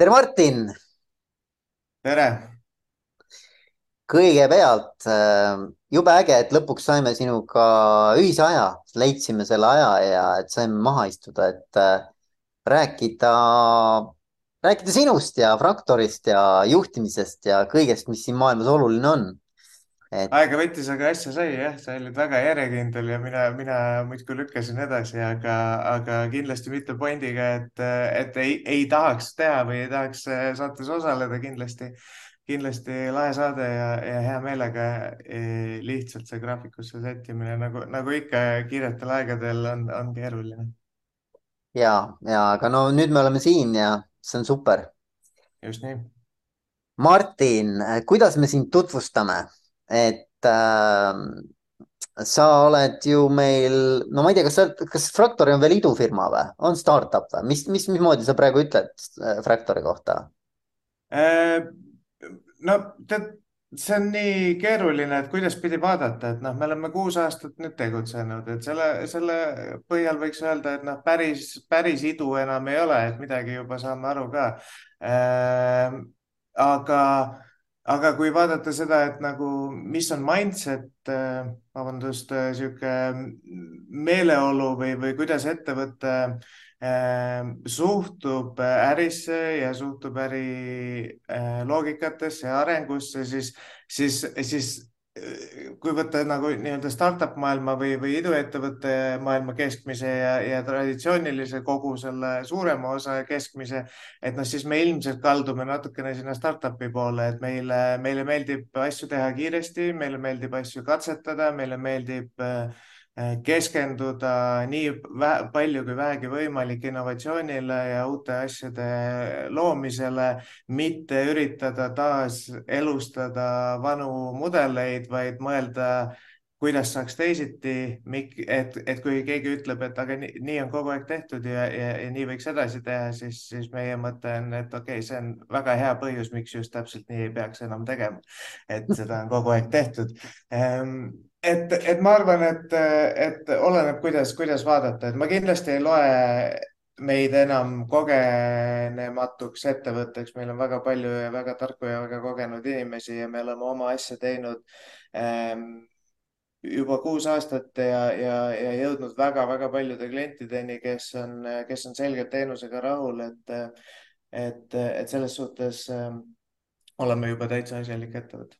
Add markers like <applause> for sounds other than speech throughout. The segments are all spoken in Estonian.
tere, Martin! tere! kõigepealt äh, jube äge, et lõpuks saime sinuga ühise aja, leidsime selle aja ja et saime maha istuda, et äh, rääkida, rääkida sinust ja Fraktorist ja juhtimisest ja kõigest, mis siin maailmas oluline on. Et aega võttis, aga asja sai jah, sa olid väga järjekindel ja mina, mina muudkui lükkasin edasi, aga, aga kindlasti mitte pointiga, et, et ei, ei tahaks teha või ei tahaks saates osaleda kindlasti kindlasti lahe saade ja, ja hea meelega e, lihtsalt see graafikusse sättimine nagu, nagu ikka kiiretel aegadel on, on keeruline. ja, ja aga no nüüd me oleme siin ja see on super. just nii. Martin, kuidas me sind tutvustame, et äh, sa oled ju meil, no ma ei tea, kas sa, kas Fractory on veel idufirma või, on startup või, mis, mis, mismoodi sa praegu ütled äh, Fractory kohta äh,? no tead, see on nii keeruline, et kuidas pidi vaadata, et noh, me oleme kuus aastat nüüd tegutsenud, et selle, selle põhjal võiks öelda, et noh, päris, päris idu enam ei ole, et midagi juba saame aru ka äh,. aga, aga kui vaadata seda, et nagu, mis on mindset äh,, vabandust, sihuke meeleolu või, või kuidas ettevõte äh, suhtub ärisse ja suhtub äri loogikatesse ja arengusse, siis, siis, siis kui võtta nagu nii-öelda startup maailma või, või iduettevõtte maailma keskmise ja, ja traditsioonilise kogu selle suurema osa keskmise, et noh, siis me ilmselt kaldume natukene sinna startup'i poole, et meile, meile meeldib asju teha kiiresti, meile meeldib asju katsetada, meile meeldib äh, keskenduda nii palju kui vähegi võimalik innovatsioonile ja uute asjade loomisele, mitte üritada taas elustada vanu mudeleid, vaid mõelda, kuidas saaks teisiti, et, et kui keegi ütleb, et aga nii, nii on kogu aeg tehtud ja, ja, ja nii võiks edasi teha, siis, siis meie mõte on, et okei okay,, see on väga hea põhjus, miks just täpselt nii ei peaks enam tegema. et seda on kogu aeg tehtud ehm, et, et ma arvan, et, et oleneb, kuidas, kuidas vaadata, et ma kindlasti ei loe meid enam kogenematuks ettevõtteks, meil on väga palju ja väga tarku ja väga kogenud inimesi ja me oleme oma asja teinud ähm, juba kuus aastat ja, ja, ja jõudnud väga-väga paljude klientideni, kes on, kes on selgelt teenusega rahul, et, et, et selles suhtes ähm, oleme juba täitsa asjalik ettevõte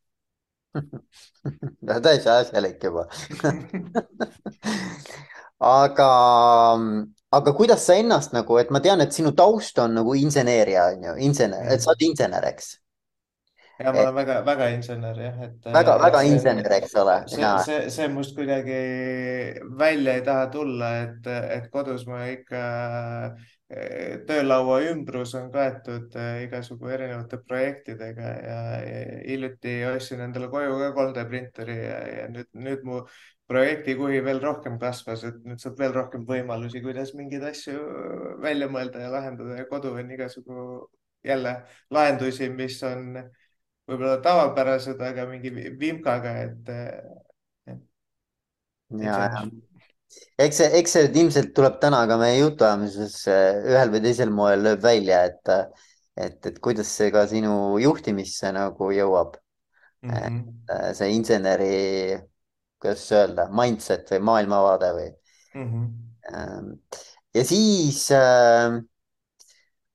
<laughs> täitsa asjalik juba aga, aga kuidas sa ennast nagu, et ma tean, et sinu taust on nagu inseneeria on ju, insener, et sa oled insener, eks? ja ma olen väga-väga insener jah, et. väga-väga insener, eks ole. see, see, see must kuidagi välja ei taha tulla, et, et kodus ma ikka töölaua ümbrus on kaetud äh, igasugu erinevate projektidega ja, ja hiljuti ostsin endale koju ka 3D printeri ja, ja nüüd, nüüd mu projektikuhi veel rohkem kasvas, et nüüd saab veel rohkem võimalusi, kuidas mingeid asju välja mõelda ja lahendada ja kodu on igasugu jälle lahendusi, mis on võib-olla tavapärased, aga mingi vimkaga, et. ja, ja eks see, eks see ilmselt tuleb täna ka meie jutuajamises eh, ühel või teisel moel lööb välja, et, et, et kuidas see ka sinu juhtimisse nagu jõuab mm. -hmm. Et see inseneri, kuidas öelda, mindset või maailmavaade või mm. -hmm. ja siis äh,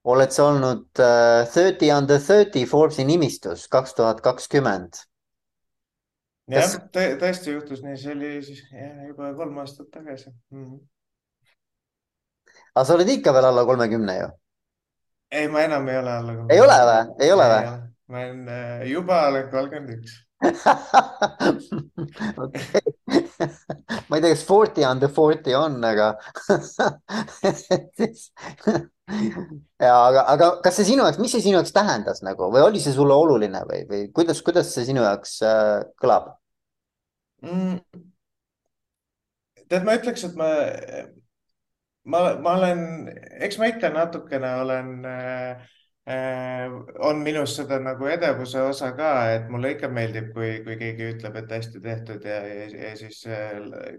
oled sa olnud äh, thirty under thirty Forbesi nimistus kaks tuhat kakskümmend jah Tõ, tõesti juhtus nii, see oli siis jah, juba kolm aastat tagasi mm. -hmm. aga sa oled ikka veel alla kolmekümne ju? ei, ma enam ei ole alla kolmekümne. ei ole või, ei ole või? ma olen äh, juba olen kolmkümmend üks. <laughs> <laughs> ma ei tea, kas forty under forty on, aga <laughs> <laughs> ja aga, aga kas see sinu jaoks, mis see sinu jaoks tähendas nagu või oli see sulle oluline või, või kuidas, kuidas see sinu jaoks äh, kõlab mm.? tead, ma ütleks, et ma, ma, ma olen, eks ma ikka natukene olen äh, äh, on minus seda nagu edevuse osa ka, et mulle ikka meeldib, kui, kui keegi ütleb, et hästi tehtud ja, ja, ja siis äh,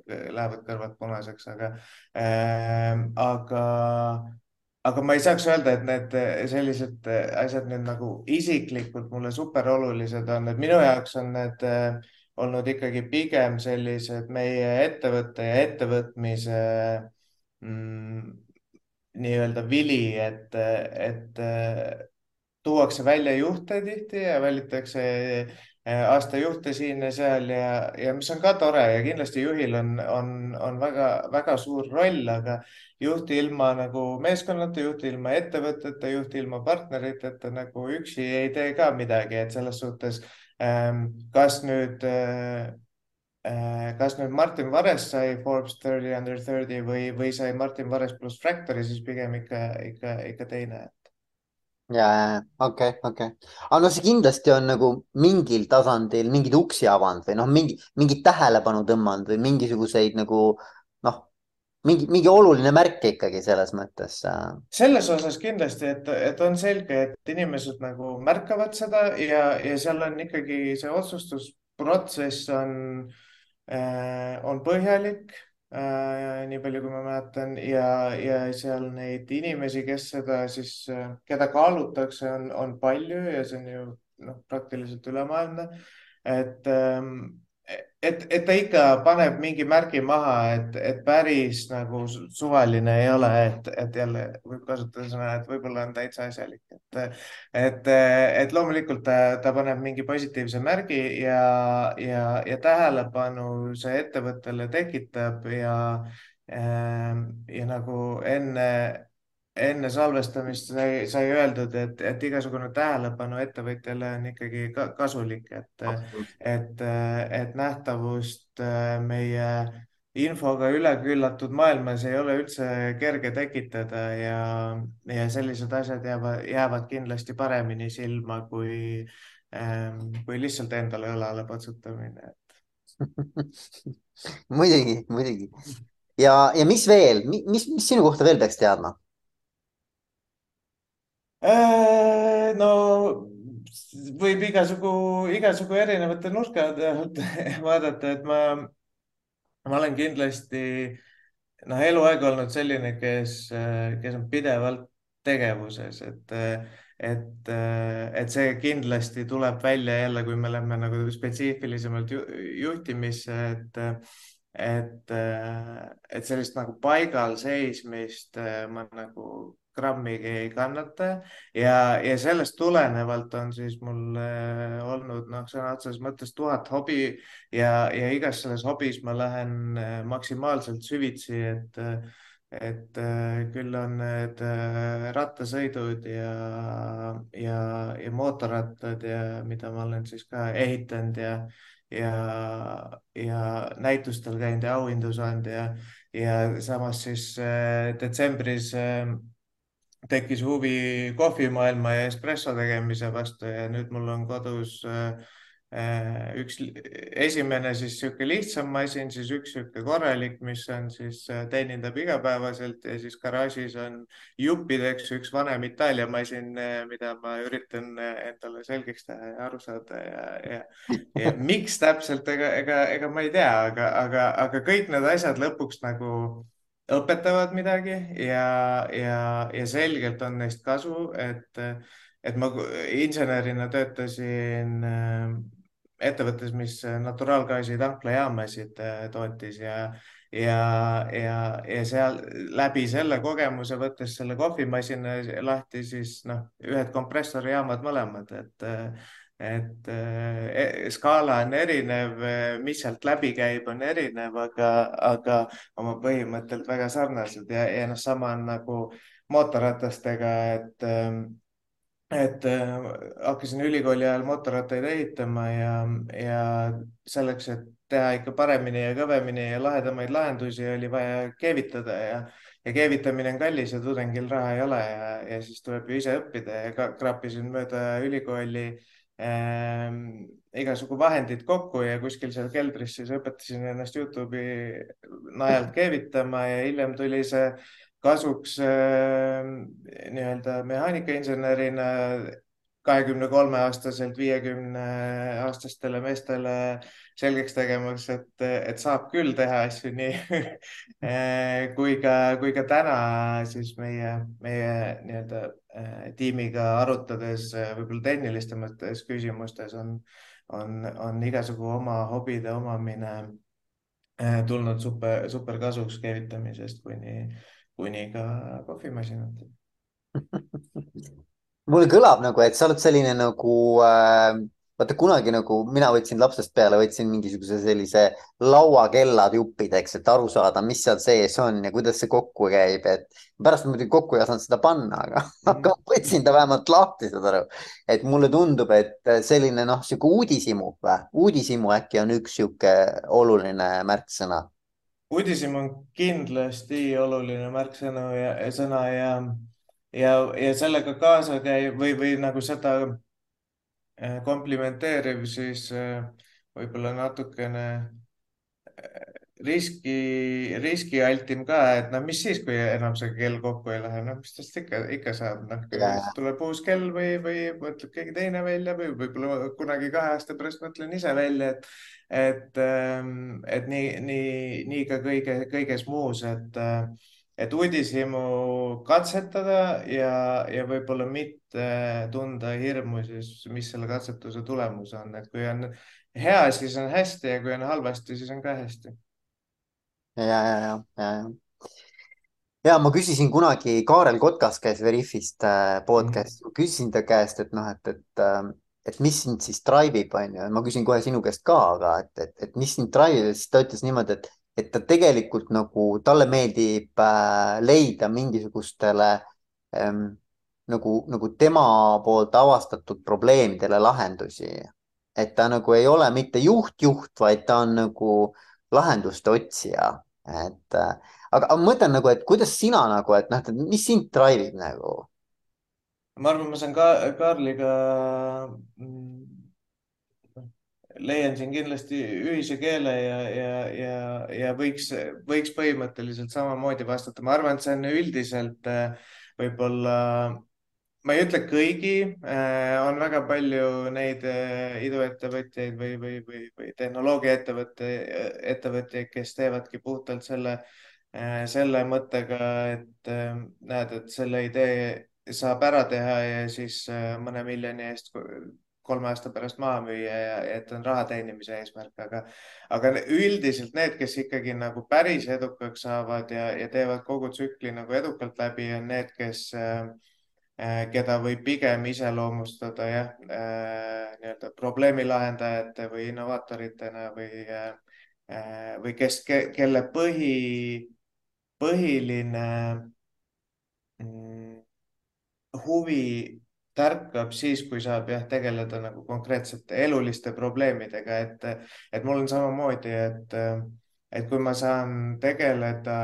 lähevad kõrvad punaseks, aga äh,, aga aga ma ei saaks öelda, et need sellised asjad nüüd nagu isiklikult mulle super olulised on, et minu jaoks on need äh, olnud ikkagi pigem sellised meie ettevõtte ja ettevõtmise mm, nii-öelda vili, et, et tuuakse välja juhte tihti ja valitakse aastajuhte siin ja seal ja, ja mis on ka tore ja kindlasti juhil on, on, on väga-väga suur roll, aga juhti ilma nagu meeskonnata, juhti ilma ettevõteta, juhti ilma partneriteta nagu üksi ei tee ka midagi, et selles suhtes ähm, kas nüüd äh, äh, kas nüüd Martin Vares sai Forbes thirty under thirty või, või sai Martin Vares pluss Fractory, siis pigem ikka, ikka, ikka teine ja, ja, okei, okei. aga no see kindlasti on nagu mingil tasandil mingeid uksi avanud või noh, mingi, mingit tähelepanu tõmmanud või mingisuguseid nagu noh, mingi, mingi oluline märk ikkagi selles mõttes. Selles osas kindlasti, et, et on selge, et inimesed nagu märkavad seda ja, ja seal on ikkagi see otsustusprotsess on äh,, on põhjalik nii palju, kui ma mäletan ja, ja seal neid inimesi, kes seda siis, äh, keda kaalutakse, on, on palju ja see on ju noh, praktiliselt ülemaailmne. et ähm, et, et ta ikka paneb mingi märgi maha, et, et päris nagu suvaline ei ole, et, et jälle võib kasutada sõna, et võib-olla on täitsa asjalik, et, et, et loomulikult ta, ta paneb mingi positiivse märgi ja, ja, ja tähelepanu see ettevõttele tekitab ja, ja nagu enne enne salvestamist sai, sai öeldud, et, et igasugune tähelepanu ettevõtjale on ikkagi ka, kasulik, et, et, et nähtavust äh, meie infoga üleküllatud maailmas ei ole üldse kerge tekitada ja, ja sellised asjad jäävad, jäävad kindlasti paremini silma kui, ähm, kui lihtsalt endale õlale patsutamine <laughs> muidugi, muidugi. ja, ja mis veel, mis, mis sinu kohta veel peaks teadma? Äh, no võib igasugu, igasugu erinevate nurkade alt <laughs> vaadata, et ma, ma olen kindlasti noh, eluaeg olnud selline, kes, kes on pidevalt tegevuses, et, et, et see kindlasti tuleb välja jälle, kui me lähme nagu spetsiifilisemalt juhtimisse, et, et, et sellist nagu paigal seismist ma nagu grammigi ei kannata. Ja, ja sellest tulenevalt on siis mul äh, olnud noh, sõna otseses mõttes tuhat hobi ja, ja igas selles hobis ma lähen äh, maksimaalselt süvitsi, et et äh, küll on need rattasõidud ja, ja, ja mootorrattad ja mida ma olen siis ka ehitanud ja, ja, ja näitustel käinud ja auhindu saanud ja, ja samas siis detsembris tekkis huvi kohvimaailma ja espresso tegemise vastu ja nüüd mul on kodus äh, äh, üks esimene siis niisugune lihtsam masin, siis üks niisugune korralik, mis on siis äh, teenindab igapäevaselt ja siis garaažis on juppideks üks vanem Itaalia masin, mida ma üritan endale selgeks teha ja aru saada ja, ja, ja miks täpselt, ega, ega, ega ma ei tea, aga, aga, aga kõik need asjad lõpuks nagu õpetavad midagi ja, ja, ja selgelt on neist kasu, et, et ma insenerina töötasin äh, ettevõttes, mis naturaalgaasi tanklajaamasid äh, tootis ja, ja, ja, ja seal läbi selle kogemuse, võttes selle kohvimasina lahti, siis noh, ühed kompressorijaamad mõlemad, et et äh, skaala on erinev, mis sealt läbi käib, on erinev, aga, aga oma põhimõttelt väga sarnased. Ja, ja noh, sama on nagu mootorratastega, et äh, et hakkasin ülikooli ajal mootorrattaid ehitama ja, ja selleks, et teha ikka paremini ja kõvemini ja lahedamaid lahendusi, oli vaja keevitada ja, ja keevitamine on kallis ja tudengil raha ei ole ja, ja siis tuleb ju ise õppida. Ja kraapisin mööda ülikooli äh, ähm, igasugu vahendid kokku ja kuskil seal keldris siis õpetasin ennast Youtube'i najalt keevitama ja hiljem tuli see kasuks äh, nii-öelda mehaanikainsenerina kahekümne kolme aastaselt viiekümne aastastele meestele selgeks tegemas, et, et saab küll teha asju nii <laughs> kui ka, kui ka täna siis meie, meie nii-öelda tiimiga arutades võib-olla tehnilistemates küsimustes on, on, on igasugu oma hobide omamine äh, tulnud super, super kasuks keevitamisest kuni, kuni ka kohvimasinat <laughs> mulle kõlab nagu, et sa oled selline nagu äh, vaata kunagi nagu mina võtsin lapsest peale, võtsin mingisuguse sellise lauakellad juppideks, et aru saada, mis seal sees on ja kuidas see kokku käib, et pärast muidugi kokku ei osanud seda panna, aga mm., <laughs> aga ma võtsin ta vähemalt lahti, saad aru. et mulle tundub, et selline noh, sihuke uudishimu või, uudishimu äkki on üks sihuke oluline märksõna. uudishimu on kindlasti oluline märksõna ja sõna ja ja, ja sellega kaasa käib või, või nagu seda komplimenteeriv, siis äh, võib-olla natukene äh, riski, riskialtim ka, et noh, mis siis, kui enam see kell kokku ei lähe, noh, mis tast ikka, ikka saab, noh, tuleb uus kell või, või mõtleb keegi teine välja või võib-olla kunagi kahe aasta pärast mõtlen ise välja, et, et, ähm, et nii, nii, nii ka kõige, kõiges muus, et et uudishimu katsetada ja, ja võib-olla mitte tunda hirmu siis, mis selle katsetuse tulemus on, et kui on hea, siis on hästi ja kui on halvasti, siis on ka hästi. ja, ja, ja, ja, ja. ja ma küsisin kunagi, Kaarel Kotkas käis Veriffist äh, podcast'i mm, -hmm. küsisin ta käest, et noh, et, et äh, et mis sind siis drive ib, on ju, ma küsin kohe sinu käest ka, aga et, et, et mis sind drive ib, siis ta ütles niimoodi, et et ta tegelikult nagu, talle meeldib äh, leida mingisugustele ähm, nagu, nagu tema poolt avastatud probleemidele lahendusi. et ta nagu ei ole mitte juht-juht, vaid ta on nagu lahenduste otsija. et äh, aga, aga ma mõtlen nagu, et kuidas sina nagu, et noh, mis sind drive ib nagu? ma arvan, ma saan ka Karliga mm, leian siin kindlasti ühise keele ja, ja, ja, ja võiks, võiks põhimõtteliselt samamoodi vastata. ma arvan, et see on üldiselt äh, võib-olla, ma ei ütle kõigi, äh, on väga palju neid äh, iduettevõtjaid või, või, või, või tehnoloogiaettevõtte, ettevõtjaid, kes teevadki puhtalt selle, selle mõttega, et näed, et selle idee saab ära teha ja siis mõne miljoni eest kolme aasta pärast maha müüa ja et on raha teenimise eesmärk, aga, aga üldiselt need, kes ikkagi nagu päris edukaks saavad ja, ja teevad kogu tsükli nagu edukalt läbi, on need, kes äh, keda võib pigem iseloomustada jah äh,, nii-öelda probleemi lahendajate või innovaatoritena või äh,, või kes ke,, kelle põhi, põhiline mm, huvi tärkab siis, kui saab jah, tegeleda nagu konkreetsete eluliste probleemidega, et, et mul on samamoodi, et, et kui ma saan tegeleda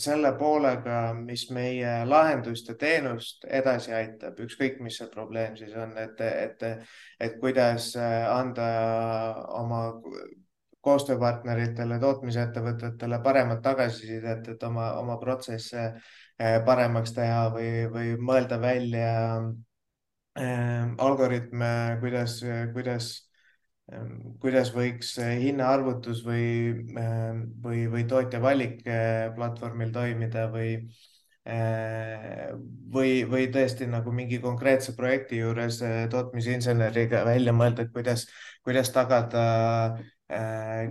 selle poolega, mis meie lahendust ja teenust edasi aitab, ükskõik, mis see probleem siis on, et, et, et kuidas anda oma koostööpartneritele, tootmisettevõtetele paremat tagasisidet, et oma, oma protsesse paremaks teha või, või mõelda välja äh, algoritme, kuidas, kuidas, kuidas võiks hinnaarvutus või, või, või tootja valik platvormil toimida või või, või tõesti nagu mingi konkreetse projekti juures tootmisinseneriga välja mõelda, et kuidas, kuidas tagada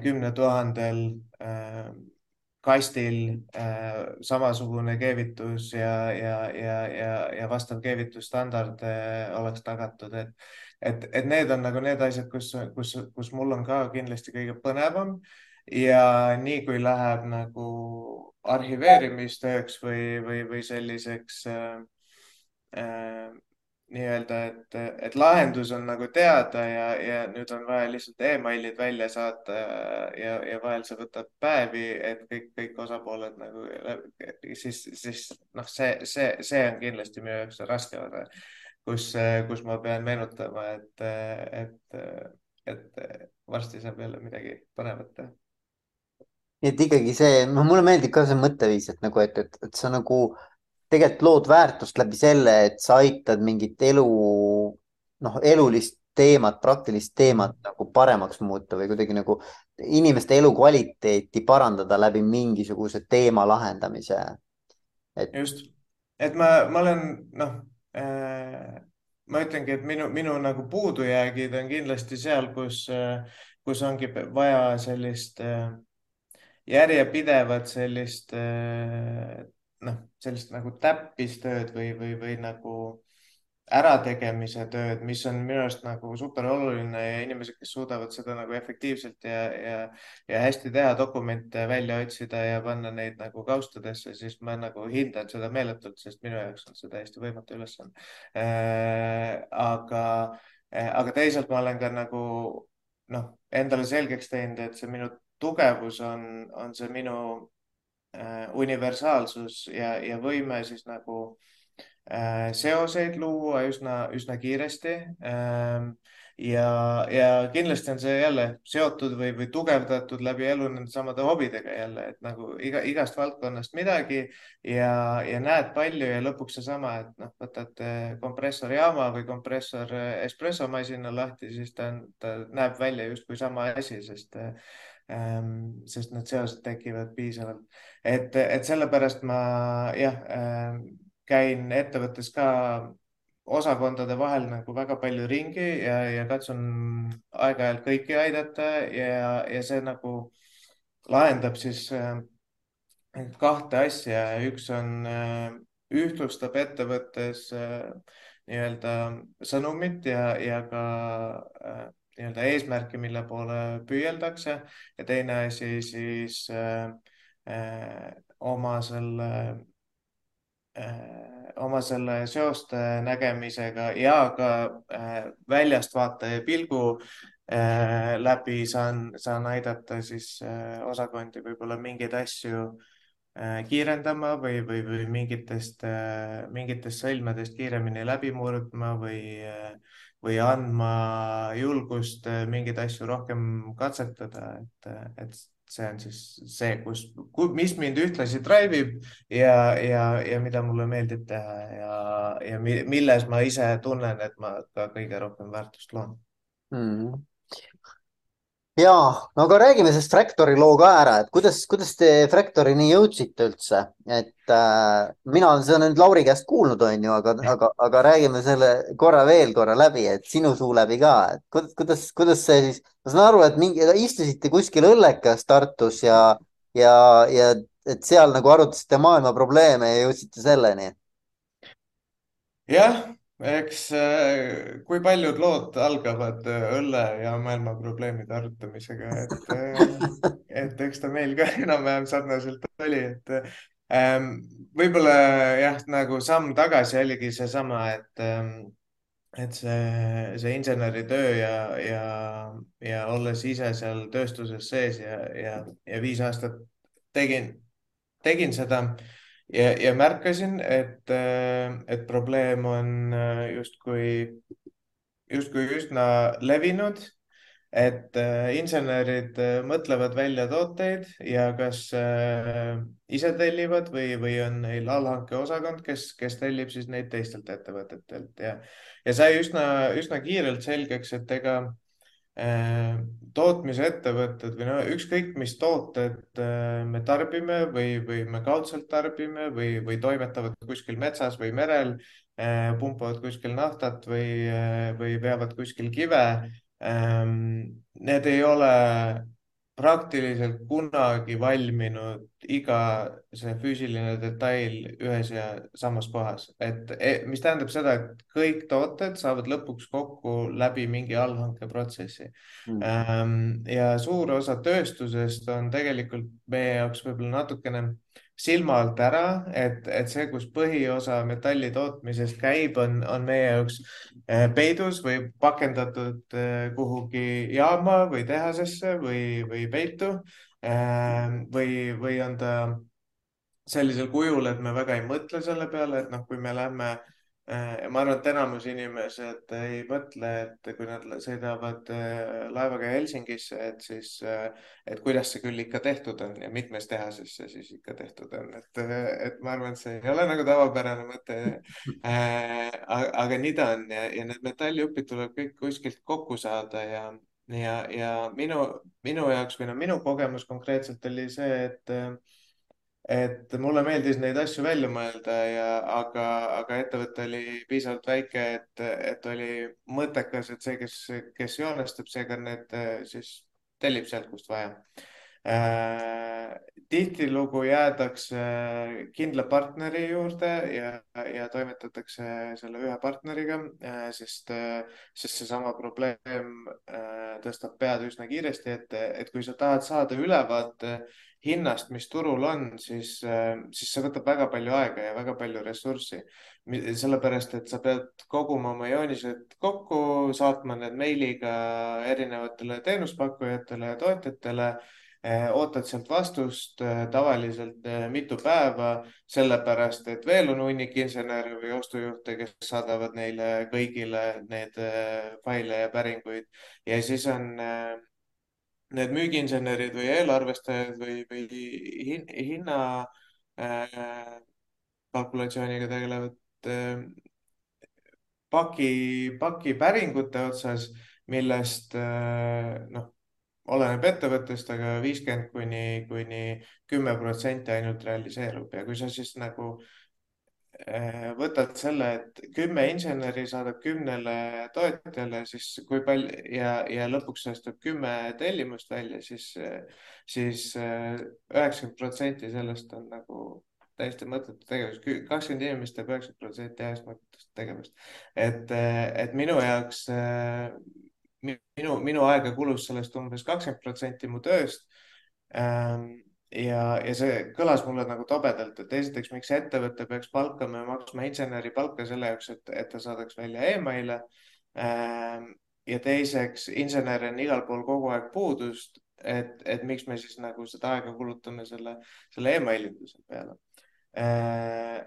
kümne tuhandel kastil äh, samasugune keevitus ja, ja, ja, ja, ja vastav keevitusstandard äh, oleks tagatud, et, et, et need on nagu need asjad, kus, kus, kus mul on ka kindlasti kõige põnevam. Ja nii kui läheb nagu arhiveerimistööks või, või, või selliseks äh, äh, nii-öelda, et, et lahendus on nagu teada ja, ja nüüd on vaja lihtsalt emailid välja saata ja, ja vahel see võtab päevi, et kõik, kõik osapooled nagu siis, siis noh, see, see, see on kindlasti minu jaoks raske osa, kus, kus ma pean meenutama, et, et, et varsti saab jälle midagi põnevat teha. et ikkagi see, mulle meeldib ka see mõtteviis, et nagu, et, et, et sa nagu tegelikult lood väärtust läbi selle, et sa aitad mingit elu noh, elulist teemat, praktilist teemat nagu paremaks muuta või kuidagi nagu inimeste elukvaliteeti parandada läbi mingisuguse teema lahendamise. et. just, et ma, ma olen noh äh, ma ütlengi, et minu, minu nagu puudujäägid on kindlasti seal, kus, kus ongi vaja sellist äh, järjepidevat sellist äh, noh, sellist nagu täppistööd või, või, või nagu ärategemise tööd, mis on minu arust nagu super oluline ja inimesed, kes suudavad seda nagu efektiivselt ja, ja, ja hästi teha, dokumente välja otsida ja panna neid nagu kaustadesse, siis ma nagu hindan seda meeletult, sest minu jaoks on see täiesti võimatu ülesanne äh,. aga äh,, aga teisalt ma olen ka nagu noh, endale selgeks teinud, et see minu tugevus on, on see minu universaalsus ja, ja võime siis nagu Äh, seoseid luua üsna, üsna kiiresti. Ähm, ja, ja kindlasti on see jälle seotud või, või tugevdatud läbi elu nende samade hobidega jälle, et nagu iga, igast valdkonnast midagi ja, ja näed palju ja lõpuks seesama, et noh, võtad kompressorijaama või kompressor espressomasina lahti, siis ta on, ta näeb välja justkui sama asi, sest sest need seosed tekivad piisavalt. et, et sellepärast ma jah ähm, käin ettevõttes ka osakondade vahel nagu väga palju ringi ja, ja katsun aeg-ajalt kõiki aidata ja, ja see nagu lahendab siis äh, kahte asja. üks on ühtlustab ettevõttes nii-öelda sõnumit ja, ja ka nii-öelda eesmärki, mille poole püüeldakse. Ja teine asi siis äh, äh, oma selle Äh, oma selle seoste nägemisega ja ka äh, väljast vaataja pilgu äh, läbi saan, saan aidata siis osakondi võib-olla mingeid asju kiirendama või, või, või mingitest, mingitest sõlmedest kiiremini läbi murdma või, või andma julgust mingeid asju rohkem katsetada, et, et see on siis see, kus, mis mind ühtlasi drive ib ja, ja, ja mida mulle meeldib teha ja, ja milles ma ise tunnen, et ma ka kõige rohkem väärtust loon mm ja, no aga räägime sellest Fractori loo ka ära, et kuidas, kuidas te Fractorini jõudsite üldse, et äh, mina olen seda nüüd Lauri käest kuulnud, on ju, aga, aga, aga räägime selle korra veel korra läbi, et sinu suu läbi ka, et kuidas, kuidas, kuidas see siis, ma saan aru, et mingi, istusite kuskil õllekas Tartus ja, ja, ja et seal nagu arutasite maailma probleeme ja jõudsite selleni. jah eks äh, kui paljud lood algavad äh, õlle ja maailma probleemide arutamisega, et, äh, et eks ta meil ka <laughs> enam-vähem sarnaselt oli, et ähm, võib-olla jah, nagu samm tagasi oligi seesama, et ähm, et see, see inseneritöö ja, ja, ja olles ise seal tööstuses sees ja, ja, ja viis aastat tegin, tegin seda ja, ja märkasin, et, äh, et probleem on äh, justkui, justkui üsna levinud, et äh, insenerid mõtlevad välja tooteid ja kas ise tellivad või, või on neil allhankeosakond, kes, kes tellib siis neid teistelt ettevõtetelt ja, ja sai üsna, üsna kiirelt selgeks, et ega Äh, tootmisettevõtted või no ükskõik, mis tooted äh, me tarbime või, või me kaudselt tarbime või, või toimetavad kuskil metsas või merel, äh, pumpavad kuskil naftat või, või veavad kuskil kive. Ähm, need ei ole praktiliselt kunagi valminud iga see füüsiline detail ühes ja samas kohas, et e, mis tähendab seda, et kõik tooted saavad lõpuks kokku läbi mingi allhankeprotsessi. Mm.. Ja suur osa tööstusest on tegelikult meie jaoks võib-olla natukene silma alt ära, et, et see, kus põhiosa metalli tootmisest käib, on, on meie jaoks eh, peidus või pakendatud eh, kuhugi jaama või tehasesse või, või peitu. Eh, või, või on ta sellisel kujul, et me väga ei mõtle selle peale, et noh, kui me lähme Äh, ma arvan, et enamus inimesed ei mõtle, et kui nad sõidavad äh, laevaga Helsingisse, et siis, äh, et kuidas see küll ikka tehtud on ja mitmes tehases see siis ikka tehtud on, et, et ma arvan, et see ei ole nagu tavapärane mõte <laughs> äh,. aga nii ta on ja, ja need metalljupid tuleb kõik kuskilt kokku saada ja, ja, ja minu, minu jaoks või no minu kogemus konkreetselt oli see, et et mulle meeldis neid asju välja mõelda ja, aga, aga ettevõte oli piisavalt väike, et, et oli mõttekas, et see, kes, kes joonestab, see ka need siis tellib sealt, kust vaja äh,. tihtilugu jäädakse kindla partneri juurde ja, ja toimetatakse selle ühe partneriga äh,, sest, sest seesama probleem tõstab pead üsna kiiresti, et, et kui sa tahad saada ülevaate äh, hinnast, mis turul on, siis, äh, siis see võtab väga palju aega ja väga palju ressurssi. sellepärast, et sa pead koguma oma joonised kokku, saatma need meiliga erinevatele teenuspakkujatele ja tootjatele äh, ootad sealt vastust äh, tavaliselt mitu päeva, sellepärast et veel on hunnik insenere või ostujuhte, kes saadavad neile kõigile need faile ja päringuid ja siis on need müügiinsenerid või eelarvestajad või, või hin, hinna äh, kalkulatsiooniga tegelevad äh, paki, pakipäringute otsas, millest äh, noh, oleneb ettevõttest aga, aga viiskümmend kuni, kuni kümme protsenti ainult realiseerub. Ja kui sa siis nagu äh, võtad selle, et kümme inseneri saadab kümnele tootjale, siis kui palju ja, ja lõpuks tuleb kümme tellimust välja, siis, siis eh, üheksakümmend protsenti sellest on nagu täiesti mõttetu tegevus. kakskümmend inimest teeb üheksakümmend protsenti täiesti mõttetust tegevust. et, eh, et minu jaoks, minu, minu aega kulus sellest umbes kakskümmend protsenti mu tööst ehm, ja, ja see kõlas mulle nagu tobedalt, et esiteks, miks ettevõte peaks palkama ja maksma inseneri palka selle jaoks, et, et ta saadaks välja email'e ähm,. ja teiseks, insenere on igal pool kogu aeg puudust, et, et miks me siis nagu seda aega kulutame selle, selle emailinduse peale äh,.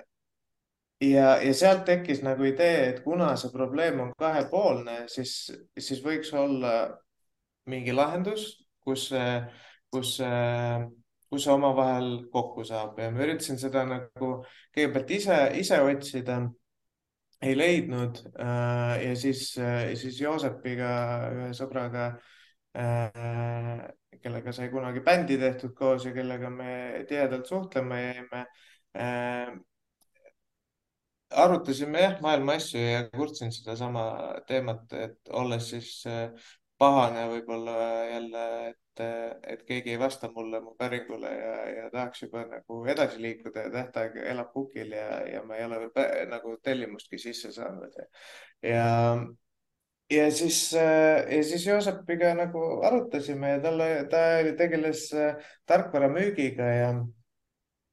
ja, ja sealt tekkis nagu idee, et kuna see probleem on kahepoolne, siis, siis võiks olla mingi lahendus, kus, kus äh, kus see omavahel kokku saab. Ja ma üritasin seda nagu kõigepealt ise, ise otsida, ei leidnud äh, ja siis, siis Joosepiga, ühe sõbraga, äh, kellega sai kunagi bändi tehtud koos ja kellega me tihedalt suhtlema jäime äh, arutasime jah, maailma asju ja kurtsin sedasama teemat, et olles siis pahane võib-olla jälle, et, et keegi ei vasta mulle mu päringule ja, ja tahaks juba nagu edasi liikuda ja tähtaeg elab kukil ja, ja ma ei ole veel nagu tellimustki sisse saanud. ja, ja siis, ja siis Joosepiga nagu arutasime ja talle, ta tegeles tarkvaramüügiga ja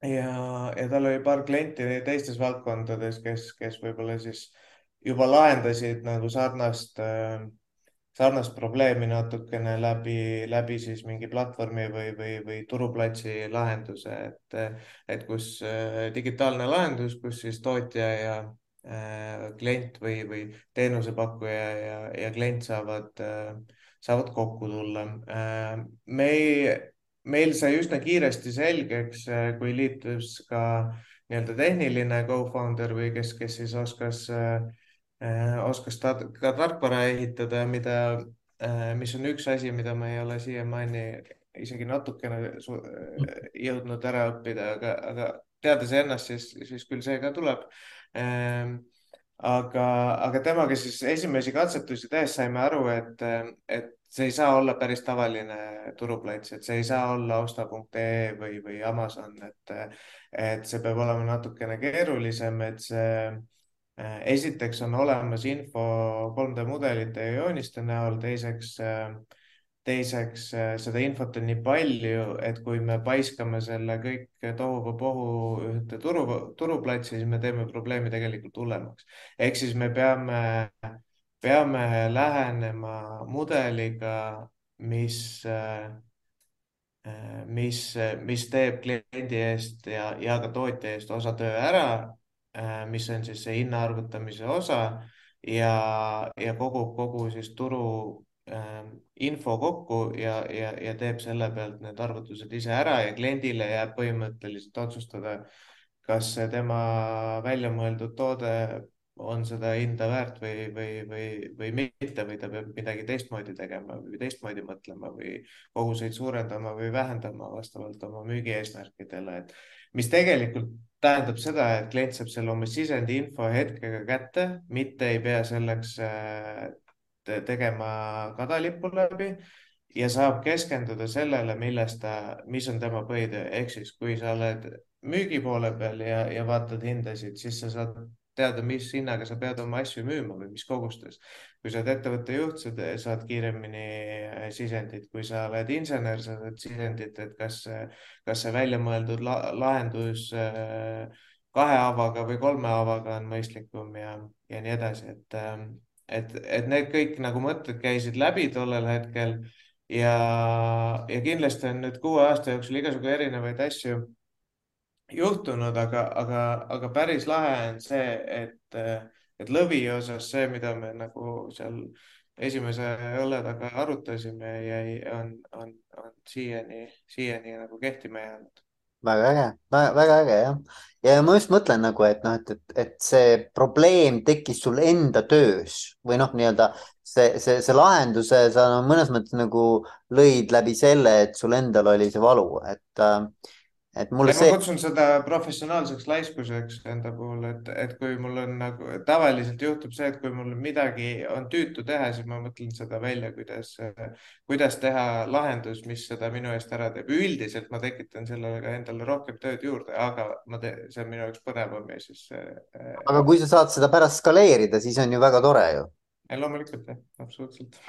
ja, ja tal oli paar klienti teistes valdkondades, kes, kes võib-olla siis juba lahendasid nagu sarnast äh, sarnast probleemi natukene läbi, läbi siis mingi platvormi või, või, või turuplatsi lahenduse, et, et kus äh, digitaalne lahendus, kus siis tootja ja äh, klient või, või teenusepakkuja ja, ja klient saavad äh,, saavad kokku tulla äh,. me ei, meil sai üsna kiiresti selgeks, äh, kui liitus ka nii-öelda tehniline co-founder või kes, kes siis oskas äh, oskas ta ka tarkvara ehitada, mida, äh, mis on üks asi, mida ma ei ole siiamaani isegi natukene äh, jõudnud ära õppida, aga, aga teades ennast, siis, siis küll see ka tuleb. Ähm, aga, aga temaga siis esimesi katsetusi tehes saime aru, et, et see ei saa olla päris tavaline turuplats, et see ei saa olla osta.ee või, või Amazon, et, et see peab olema natukene keerulisem, et see Äh, esiteks on olemas info 3D mudelite ja jooniste näol, teiseks, äh, teiseks äh, seda infot on nii palju, et kui me paiskame selle kõik tohuvabohu ühte turu, turuplatsi, siis me teeme probleemi tegelikult hullemaks. ehk siis me peame, peame lähenema mudeliga, mis mis, mis teeb kliendi eest ja, ja ka tootja eest osa töö ära mis on siis see hinna arvutamise osa ja, ja kogub kogu siis turu ähm, info kokku ja, ja, ja teeb selle pealt need arvutused ise ära ja kliendile jääb põhimõtteliselt otsustada, kas tema välja mõeldud toode on seda hinda väärt või, või, või, või mitte või ta peab midagi teistmoodi tegema või teistmoodi mõtlema või koguseid suurendama või vähendama vastavalt oma müügieesmärkidele, et mis tegelikult tähendab seda, et klient saab selle oma sisendi info hetkega kätte, mitte ei pea selleks äh, tegema kadalippu läbi ja saab keskenduda sellele, milles ta, mis on tema põhitöö, ehk siis kui sa oled müügi poole peal ja, ja vaatad hindasid, siis sa saad teada, mis hinnaga sa pead oma asju müüma või mis kogustes. kui sa oled ettevõtte juht, sa saad kiiremini äh, sisendit, kui sa oled insener, sa saad sisendit, et kas, kas see välja mõeldud la lahendus äh, kahe haavaga või kolme haavaga on mõistlikum ja, ja nii edasi, et, ähm, et, et need kõik nagu mõtted käisid läbi tollel hetkel ja, ja kindlasti on nüüd kuue aasta jooksul igasugu erinevaid asju juhtunud, aga, aga, aga päris lahe on see, et, et lõviosas see, mida me nagu seal esimese õlle taga arutasime, jäi, on, on, on siiani, siiani nagu kehtima jäänud väga äge, väga äge jah. ja ma just mõtlen nagu, et noh, et, et, et see probleem tekkis sul enda töös või noh, nii-öelda see, see, see lahenduse sa no, mõnes mõttes nagu lõid läbi selle, et sul endal oli see valu, et äh, et mulle see. ma kutsun seda professionaalseks laiskuseks enda puhul, et, et kui mul on nagu tavaliselt juhtub see, et kui mul midagi on tüütu teha, siis ma mõtlen seda välja, kuidas, kuidas teha lahendus, mis seda minu eest ära teeb. üldiselt ma tekitan sellele ka endale rohkem tööd juurde, aga ma teen, see on minu jaoks põnevam ja siis. Aga kui sa saad seda pärast skaleerida, siis on ju väga tore ju loomulikult jah, absoluutselt.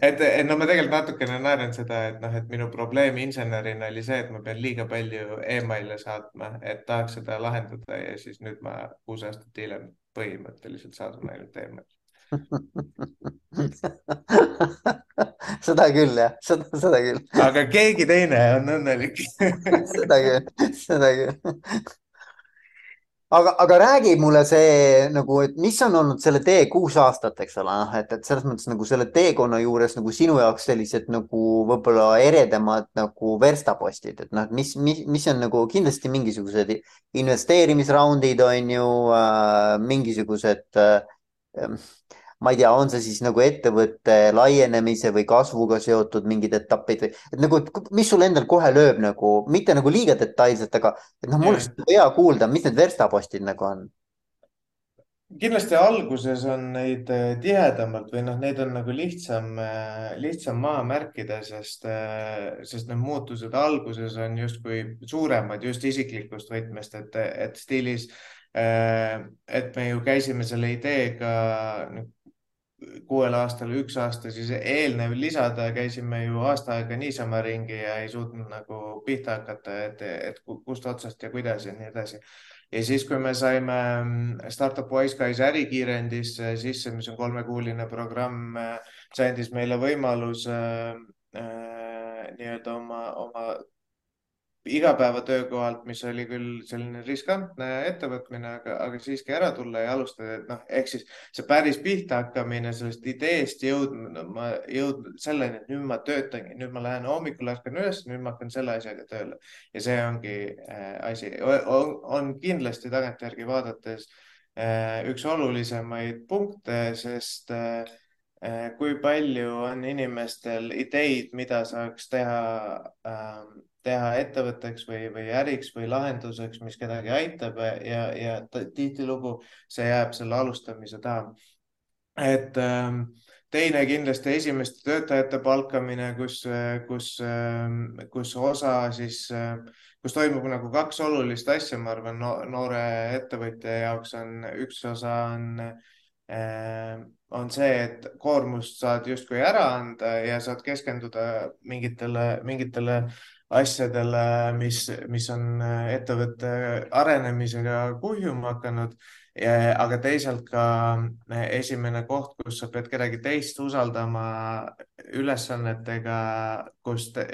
Et, et no ma tegelikult natukene naeran seda, et noh, et minu probleem insenerina oli see, et ma pean liiga palju email'e saatma, et tahaks seda lahendada ja siis nüüd ma kuus aastat hiljem põhimõtteliselt saadan ainult email'i seda küll jah, seda, seda küll. aga keegi teine on õnnelik. Seda küll, seda küll aga, aga räägi mulle see nagu, et mis on olnud selle tee kuus aastat, eks ole, noh, et, et selles mõttes nagu selle teekonna juures nagu sinu jaoks sellised nagu võib-olla eredamad nagu verstapostid, et noh, mis, mis, mis on nagu kindlasti mingisugused investeerimisraundid on ju äh,, mingisugused äh, ma ei tea, on see siis nagu ettevõtte laienemise või kasvuga seotud mingid etapid või, et nagu, mis sul endal kohe lööb nagu, mitte nagu liiga detailselt, aga et noh, mul oleks hea kuulda, mis need verstapostid nagu on. Kindlasti alguses on neid äh, tihedamalt või noh, neid on nagu lihtsam, äh, lihtsam maha märkida, sest, äh, sest need muutused alguses on justkui suuremad just isiklikust võtmest, et, et stiilis, et me ju käisime selle ideega kuuel aastal üks aasta siis eelnev lisada, käisime ju aasta aega niisama ringi ja ei suutnud nagu pihta hakata, et, et kust otsast ja kuidas ja nii edasi. ja siis, kui me saime mm, Startup Wise Guys ärikiirendisse sisse, mis on kolmekuuline programm, see andis meile võimaluse äh, nii-öelda oma, oma igapäevatöökohalt, mis oli küll selline riskantne ettevõtmine, aga, aga siiski ära tulla ja alustada, et noh, ehk siis see päris pihta hakkamine sellest ideest jõudma, ma jõudnud selleni, et nüüd ma töötangi, nüüd ma lähen hommikul ärkan üles, nüüd ma hakkan selle asjaga tööle. Ja see ongi äh, asi, on kindlasti tagantjärgi vaadates äh, üks olulisemaid punkte, sest äh, äh, kui palju on inimestel ideid, mida saaks teha äh, teha ettevõtteks või, või äriks või lahenduseks, mis kedagi aitab ja, ja tihtilugu see jääb selle alustamise taha. et ähm, teine kindlasti esimeste töötajate palkamine, kus, kus, ähm, kus osa siis, ähm, kus toimub nagu kaks olulist asja, ma arvan no,, noore ettevõtja jaoks on üks osa on on see, et koormust saad justkui ära anda ja saad keskenduda mingitele, mingitele asjadele, mis, mis on ettevõtte arenemisega kuhjuma hakanud. Aga teisalt ka esimene koht, kus sa pead kedagi teist usaldama ülesannetega, kus te,,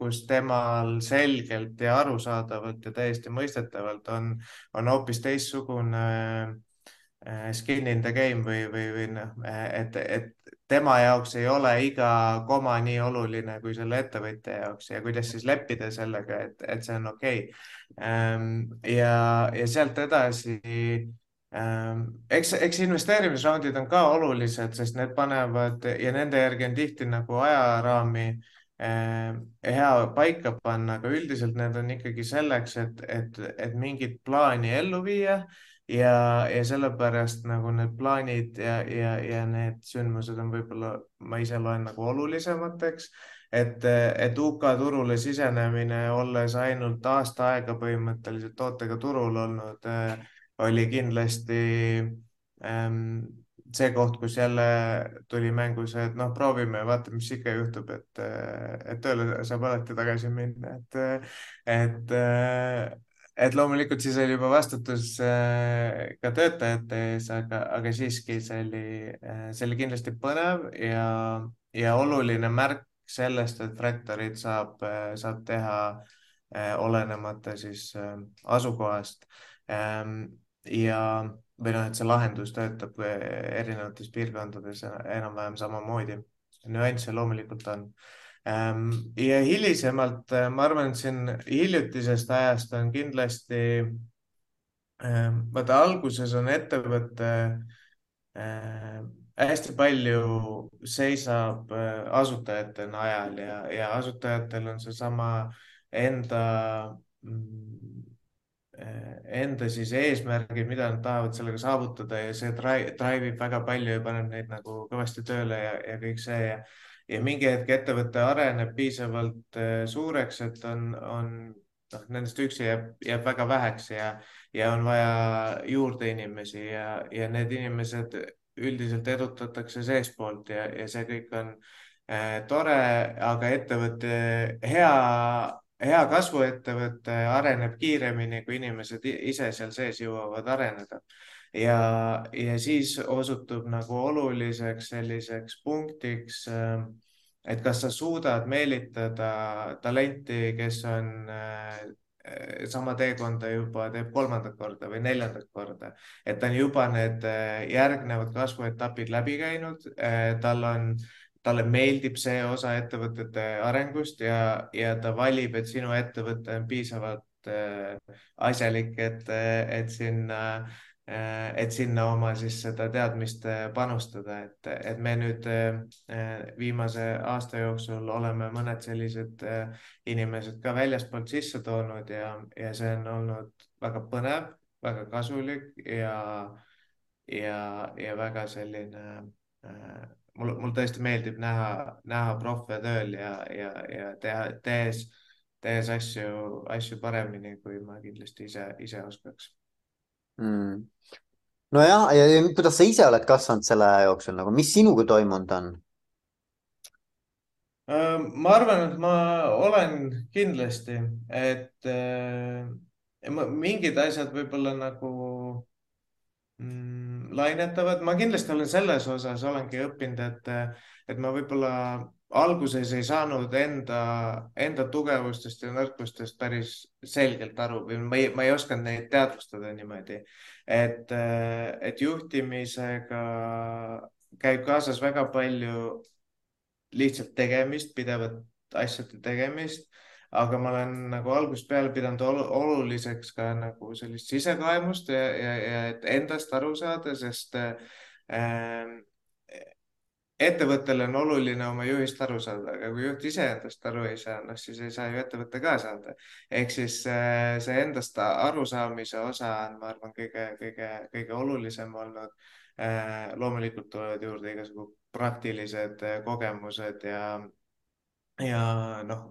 kus temal selgelt ja arusaadavalt ja täiesti mõistetavalt on, on hoopis teistsugune äh, skin in the game või, või, või noh, et, et tema jaoks ei ole iga koma nii oluline kui selle ettevõtja jaoks ja kuidas siis leppida sellega, et, et see on okei. Okay.. ja, ja sealt edasi ähm, eks, eks investeerimisraundid on ka olulised, sest need panevad ja nende järgi on tihti nagu ajaraami äh, hea paika panna, aga üldiselt need on ikkagi selleks, et, et, et mingit plaani ellu viia ja, ja sellepärast nagu need plaanid ja, ja, ja need sündmused on võib-olla, ma ise loen nagu olulisemateks, et, et UK turule sisenemine, olles ainult aasta aega põhimõtteliselt tootega turul olnud, oli kindlasti ähm, see koht, kus jälle tuli mängu see, et noh, proovime vaatame, mis ikka juhtub, et, et tööle saab alati tagasi minna, et, et et loomulikult siis oli juba vastutus äh, ka töötajate ees, aga, aga siiski see oli, äh, see oli kindlasti põnev ja, ja oluline märk sellest, et Fractorit saab, äh, saab teha olenemata siis asukohast. Ähm, ja, või noh, et see lahendus töötab erinevates piirkondades enam-vähem samamoodi. nüansse loomulikult on ja hilisemalt, äh, ma arvan, et siin hiljutisest ajast on kindlasti, ehm, vaata alguses on ettevõte ehm, hästi palju seisab äh, asutajate najal ja, ja asutajatel on seesama enda mm, äh, enda siis eesmärgid, mida nad tahavad sellega saavutada ja see drive ib väga palju ja paneb neid nagu kõvasti tööle ja, ja kõik see ja ja mingi hetk ettevõte areneb piisavalt äh, suureks, et on, on noh, nendest üksi jääb, jääb väga väheks ja, ja on vaja juurde inimesi ja, ja need inimesed üldiselt edutatakse seestpoolt ja, ja see kõik on äh, tore, aga ettevõte, hea, hea kasvuettevõte areneb kiiremini, kui inimesed ise seal sees jõuavad areneda ja, ja siis osutub nagu oluliseks selliseks punktiks, äh, et kas sa suudad meelitada talenti, kes on äh, sama teekonda juba teeb kolmandat korda või neljandat korda, et ta on juba need äh, järgnevad kasvuetapid läbi käinud, tal on talle meeldib see osa ettevõtete arengust ja, ja ta valib, et sinu ettevõte on piisavalt asjalik, et, et sinna Äh, et sinna oma siis seda teadmist äh, panustada, et, et me nüüd äh, viimase aasta jooksul oleme mõned sellised inimesed ka väljaspoolt sisse toonud ja, ja see on olnud väga põnev, väga kasulik ja, ja, ja väga selline mul, mul tõesti meeldib näha, näha profe tööl ja, ja, ja teha, tehes, tehes asju, asju paremini, kui ma kindlasti ise, ise oskaks mm nojah, ja, kuidas sa ise oled kasvanud selle aja jooksul nagu, mis sinuga toimunud on? Äh, ma arvan, et ma olen kindlasti, et äh, mingid asjad võib-olla nagu mm, lainetavad, ma kindlasti olen selles osas olengi õppinud, et, et ma võib-olla alguses ei saanud enda, enda tugevustest ja nõrkustest päris selgelt aru või ma ei, ma ei osanud neid teadvustada niimoodi, et, et juhtimisega käib kaasas väga palju lihtsalt tegemist, pidevat asjade tegemist, aga ma olen nagu algusest peale pidanud oluliseks ka nagu sellist sisekaemust ja, ja, ja et endast aru saada, sest äh, ettevõttele on oluline oma juhist aru saada, aga kui juht ise endast aru ei saa, noh siis ei saa ju ettevõte ka saada. ehk siis äh, see endast arusaamise osa on, ma arvan, kõige, kõige, kõige olulisem olnud. Äh, loomulikult tulevad juurde igasugu praktilised äh, kogemused ja, ja noh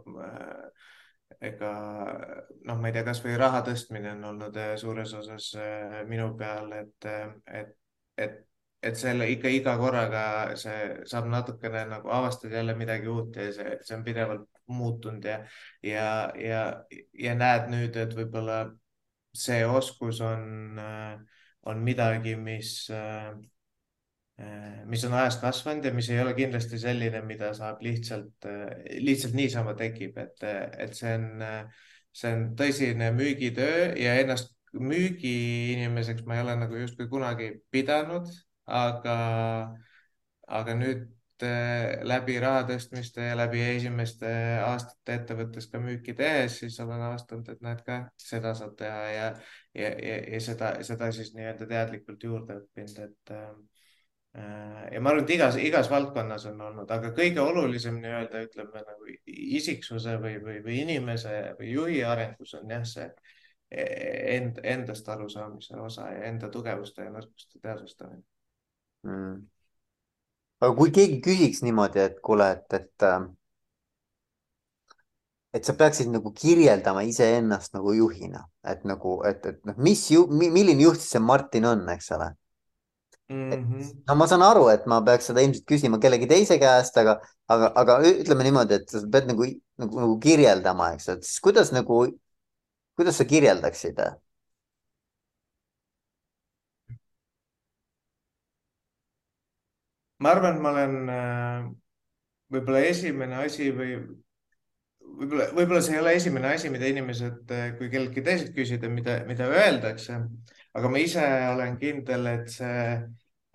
ega noh, ma ei tea, kasvõi raha tõstmine on olnud suures osas minu peal, et, et, et et selle ikka iga korraga see saab natukene nagu avastad jälle midagi uut ja see, see on pidevalt muutunud ja, ja, ja, ja näed nüüd, et võib-olla see oskus on, on midagi, mis mis on ajas kasvanud ja mis ei ole kindlasti selline, mida saab lihtsalt, lihtsalt niisama tekib, et, et see on, see on tõsine müügitöö ja ennast müügiinimeseks ma ei ole nagu justkui kunagi pidanud, aga, aga nüüd läbi raha tõstmiste ja läbi esimeste aastate ettevõttes ka müüki tehes, siis olen avastanud, et näed ka, seda saab teha ja, ja, ja, ja seda, seda siis nii-öelda teadlikult juurde õppinud, et Äh, ja ma arvan, et igas, igas valdkonnas on olnud, aga kõige olulisem nii-öelda ütleme nagu isiksuse või, või, või inimese või juhi arengus on jah, see end, endast arusaamise osa ja enda tugevuste ja nõrkuste teadvustamine mm.. aga kui keegi küsiks niimoodi, et kuule, et, et, äh, et sa peaksid nagu kirjeldama iseennast nagu juhina, et nagu, et, et noh, mis ju, milline juht see Martin on, eks ole mm. -hmm. no ma saan aru, et ma peaks seda ilmselt küsima kellegi teise käest, aga, aga, aga ütleme niimoodi, et sa pead nagu, nagu, nagu kirjeldama, eks, et siis kuidas nagu, kuidas sa kirjeldaksid? Ma arvan, et ma olen äh, võib-olla esimene asi või võib-olla, võib-olla see ei ole esimene asi, mida inimesed, äh, kui kelleltki teiselt küsida, mida, mida öeldakse. Aga ma ise olen kindel, et see,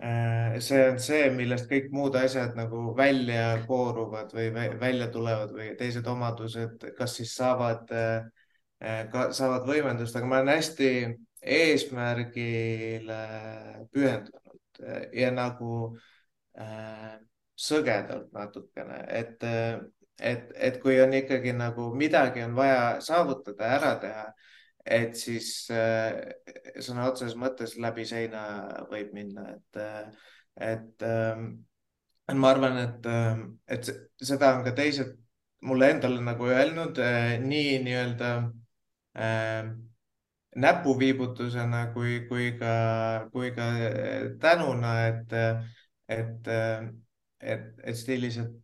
äh, see on see, millest kõik muud asjad nagu välja kooruvad või välja tulevad või teised omadused, kas siis saavad, saavad võimendust, aga ma olen hästi eesmärgile pühendunud. Ja nagu äh, sõgedalt natukene, et, et, et kui on ikkagi nagu midagi on vaja saavutada, ära teha et siis äh, sõna otseses mõttes läbi seina võib minna, et, äh, et, et ma arvan, et, ähm, et seda on ka teised mulle endale nagu öelnud äh, nii nii-öelda äh, näpuviibutusena kui, kui ka, kui ka tänuna, et, et, et, et stiilis, et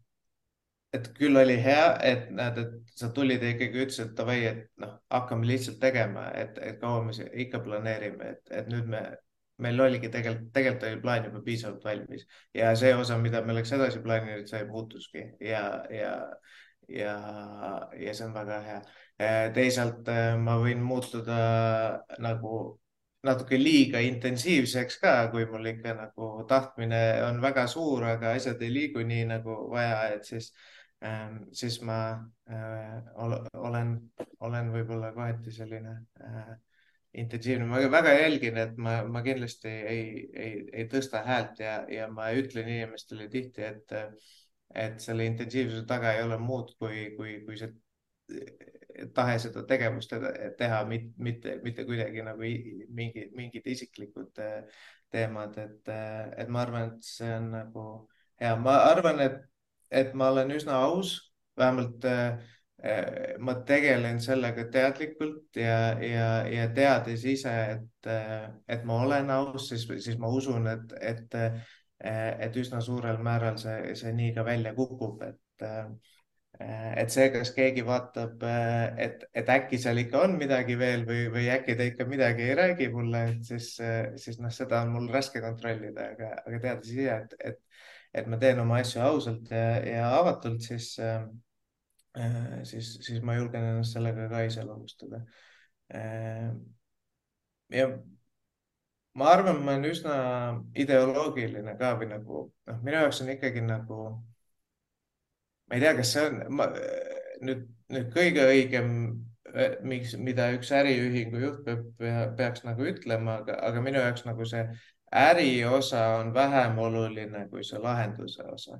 et küll oli hea, et näed, et sa tulid ja ikkagi ütlesid, et davai, et noh, hakkame lihtsalt tegema, et, et kaua me ikka planeerime, et, et nüüd me, meil oligi tegelikult, tegelikult oli plaan juba piisavalt valmis ja see osa, mida me oleks edasi plaaninud, see muutuski ja, ja, ja, ja see on väga hea. teisalt ma võin muutuda nagu natuke liiga intensiivseks ka, kui mul ikka nagu tahtmine on väga suur, aga asjad ei liigu nii nagu vaja, et siis Ähm, siis ma äh, olen, olen võib-olla kohati selline äh, intensiivne, ma väga jälgin, et ma, ma kindlasti ei, ei, ei tõsta häält ja, ja ma ütlen inimestele tihti, et, et selle intensiivsuse taga ei ole muud kui, kui, kui see tahe seda tegevust teha, mitte, mitte, kuidagi nagu mingi, mingid isiklikud äh, teemad, et, et ma arvan, et see on nagu hea, ma arvan, et et ma olen üsna aus, vähemalt äh, äh, ma tegelen sellega teadlikult ja, ja, ja teades ise, et, äh, et ma olen aus, siis, siis ma usun, et, et, et üsna suurel määral see, see nii ka välja kukub, et et see, kas keegi vaatab, et, et äkki seal ikka on midagi veel või, või äkki ta ikka midagi ei räägi mulle, et siis, siis noh, seda on mul raske kontrollida, aga, aga teades ise, et, et, et ma teen oma asju ausalt ja, ja avatult, siis äh,, siis, siis ma julgen ennast sellega ka iseloomustada äh,. ja ma arvan, ma olen üsna ideoloogiline ka või nagu noh, minu jaoks on ikkagi nagu, ma ei tea, kas see on ma, nüüd, nüüd kõige õigem, miks, mida üks äriühingu juht peab, peaks nagu ütlema, aga, aga minu jaoks nagu see äriosa on vähem oluline kui see lahenduse osa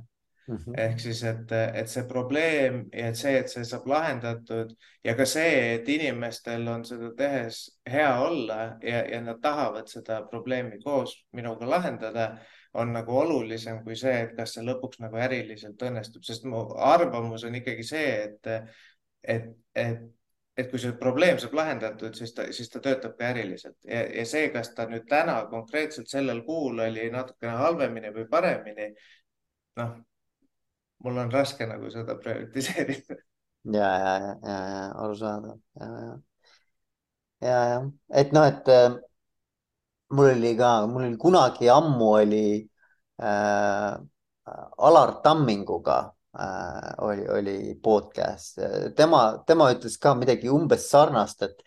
mm. -hmm. ehk siis, et, et see probleem ja et see, et see saab lahendatud ja ka see, et inimestel on seda tehes hea olla ja, ja nad tahavad seda probleemi koos minuga lahendada, on nagu olulisem kui see, et kas see lõpuks nagu äriliselt õnnestub, sest mu arvamus on ikkagi see, et, et, et et kui see probleem saab lahendatud, siis ta, siis ta töötab ka äriliselt. Ja, ja see, kas ta nüüd täna konkreetselt sellel kuul oli natukene halvemini või paremini, noh, mul on raske nagu seda prioritiseerida. ja, ja, ja, ja, arusaadav. Ja, ja, ja, ja, et noh, et mul oli ka, mul oli kunagi ammu oli äh, Alar Tamminguga äh, oli, oli podcast. tema, tema ütles ka midagi umbes sarnast, et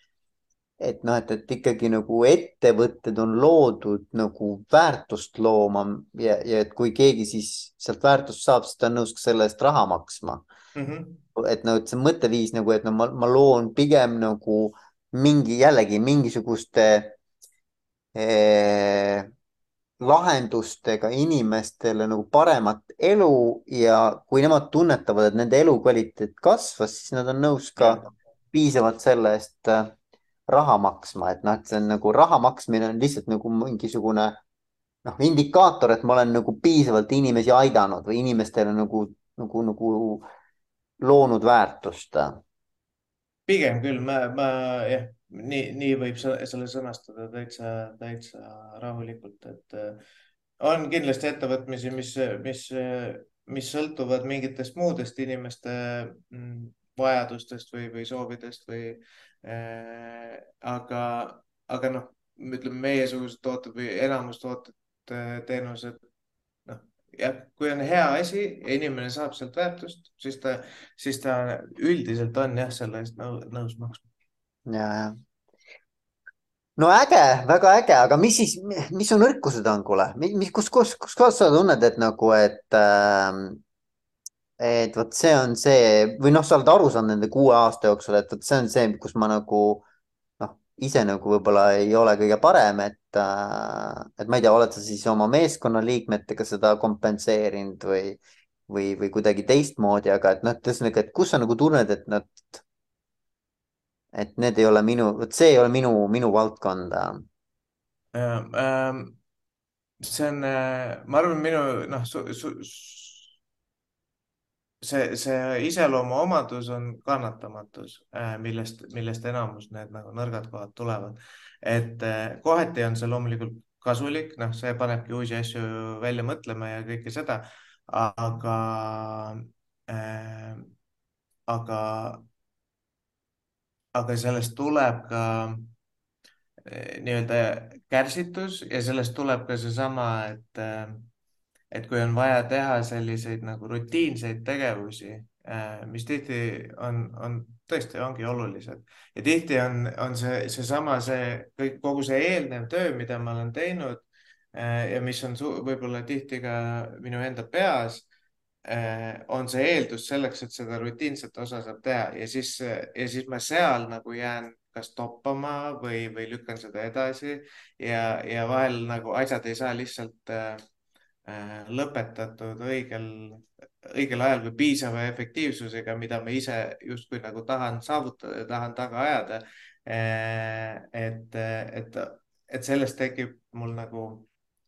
et noh, et, et ikkagi nagu ettevõtted on loodud nagu väärtust looma ja, ja et kui keegi siis sealt väärtust saab, siis ta on nõus ka selle eest raha maksma mm. -hmm. et no, et see mõtteviis nagu, et no ma, ma loon pigem nagu mingi jällegi mingisuguste lahendustega inimestele nagu paremat elu ja kui nemad tunnetavad, et nende elukvaliteet kasvas, siis nad on nõus ka piisavalt selle eest äh, raha maksma, et noh, et see on nagu raha maksmine on lihtsalt nagu mingisugune noh, indikaator, et ma olen nagu piisavalt inimesi aidanud või inimestele nagu, nagu, nagu loonud väärtust. pigem küll, ma, ma jah, nii, nii võib se- selle sõnastada täitsa, täitsa rahulikult, et äh, on kindlasti ettevõtmisi, mis, mis, mis sõltuvad mingitest muudest inimeste mm, vajadustest või, või soovidest või äh,. aga, aga noh, ütleme meiesugused tooted või enamus tooted, teenused, noh jah, kui on hea asi ja inimene saab sealt väärtust, siis ta, siis ta üldiselt on jah, selle eest nõus maksma. Ja, ja. no äge, väga äge, aga mis siis, mis su nõrkused on, kuule, mis, kus, kus, kus kohas sa tunned, et nagu, et äh, et vot see on see või noh, sa oled aru saanud nende kuue aasta jooksul, et vot see on see, kus ma nagu noh, ise nagu võib-olla ei ole kõige parem, et, et ma ei tea, oled sa siis oma meeskonna liikmetega seda kompenseerinud või, või, või kuidagi teistmoodi, aga et noh, et ühesõnaga, et kus sa nagu tunned, et nad, et need ei ole minu, vot see ei ole minu, minu valdkonda. Ähm, see on, ma arvan, minu noh see, see iseloomuomadus on kannatamatus, millest, millest enamus need nagu nõrgad kohad tulevad. et kohati on see loomulikult kasulik, noh, see panebki uusi asju välja mõtlema ja kõike seda, aga äh,, aga, aga sellest tuleb ka nii-öelda kärsitus ja sellest tuleb ka seesama, et et kui on vaja teha selliseid nagu rutiinseid tegevusi, mis tihti on, on tõesti ongi olulised. Ja tihti on, on see, seesama, see kõik, kogu see eelnev töö, mida ma olen teinud ja mis on võib-olla tihti ka minu enda peas, on see eeldus selleks, et seda rutiinset osa saab teha ja siis, ja siis ma seal nagu jään kas toppama või, või lükkan seda edasi ja, ja vahel nagu asjad ei saa lihtsalt äh, lõpetatud õigel, õigel ajal või piisava efektiivsusega, mida ma ise justkui nagu tahan saavutada ja tahan taga ajada. et, et, et sellest tekib mul nagu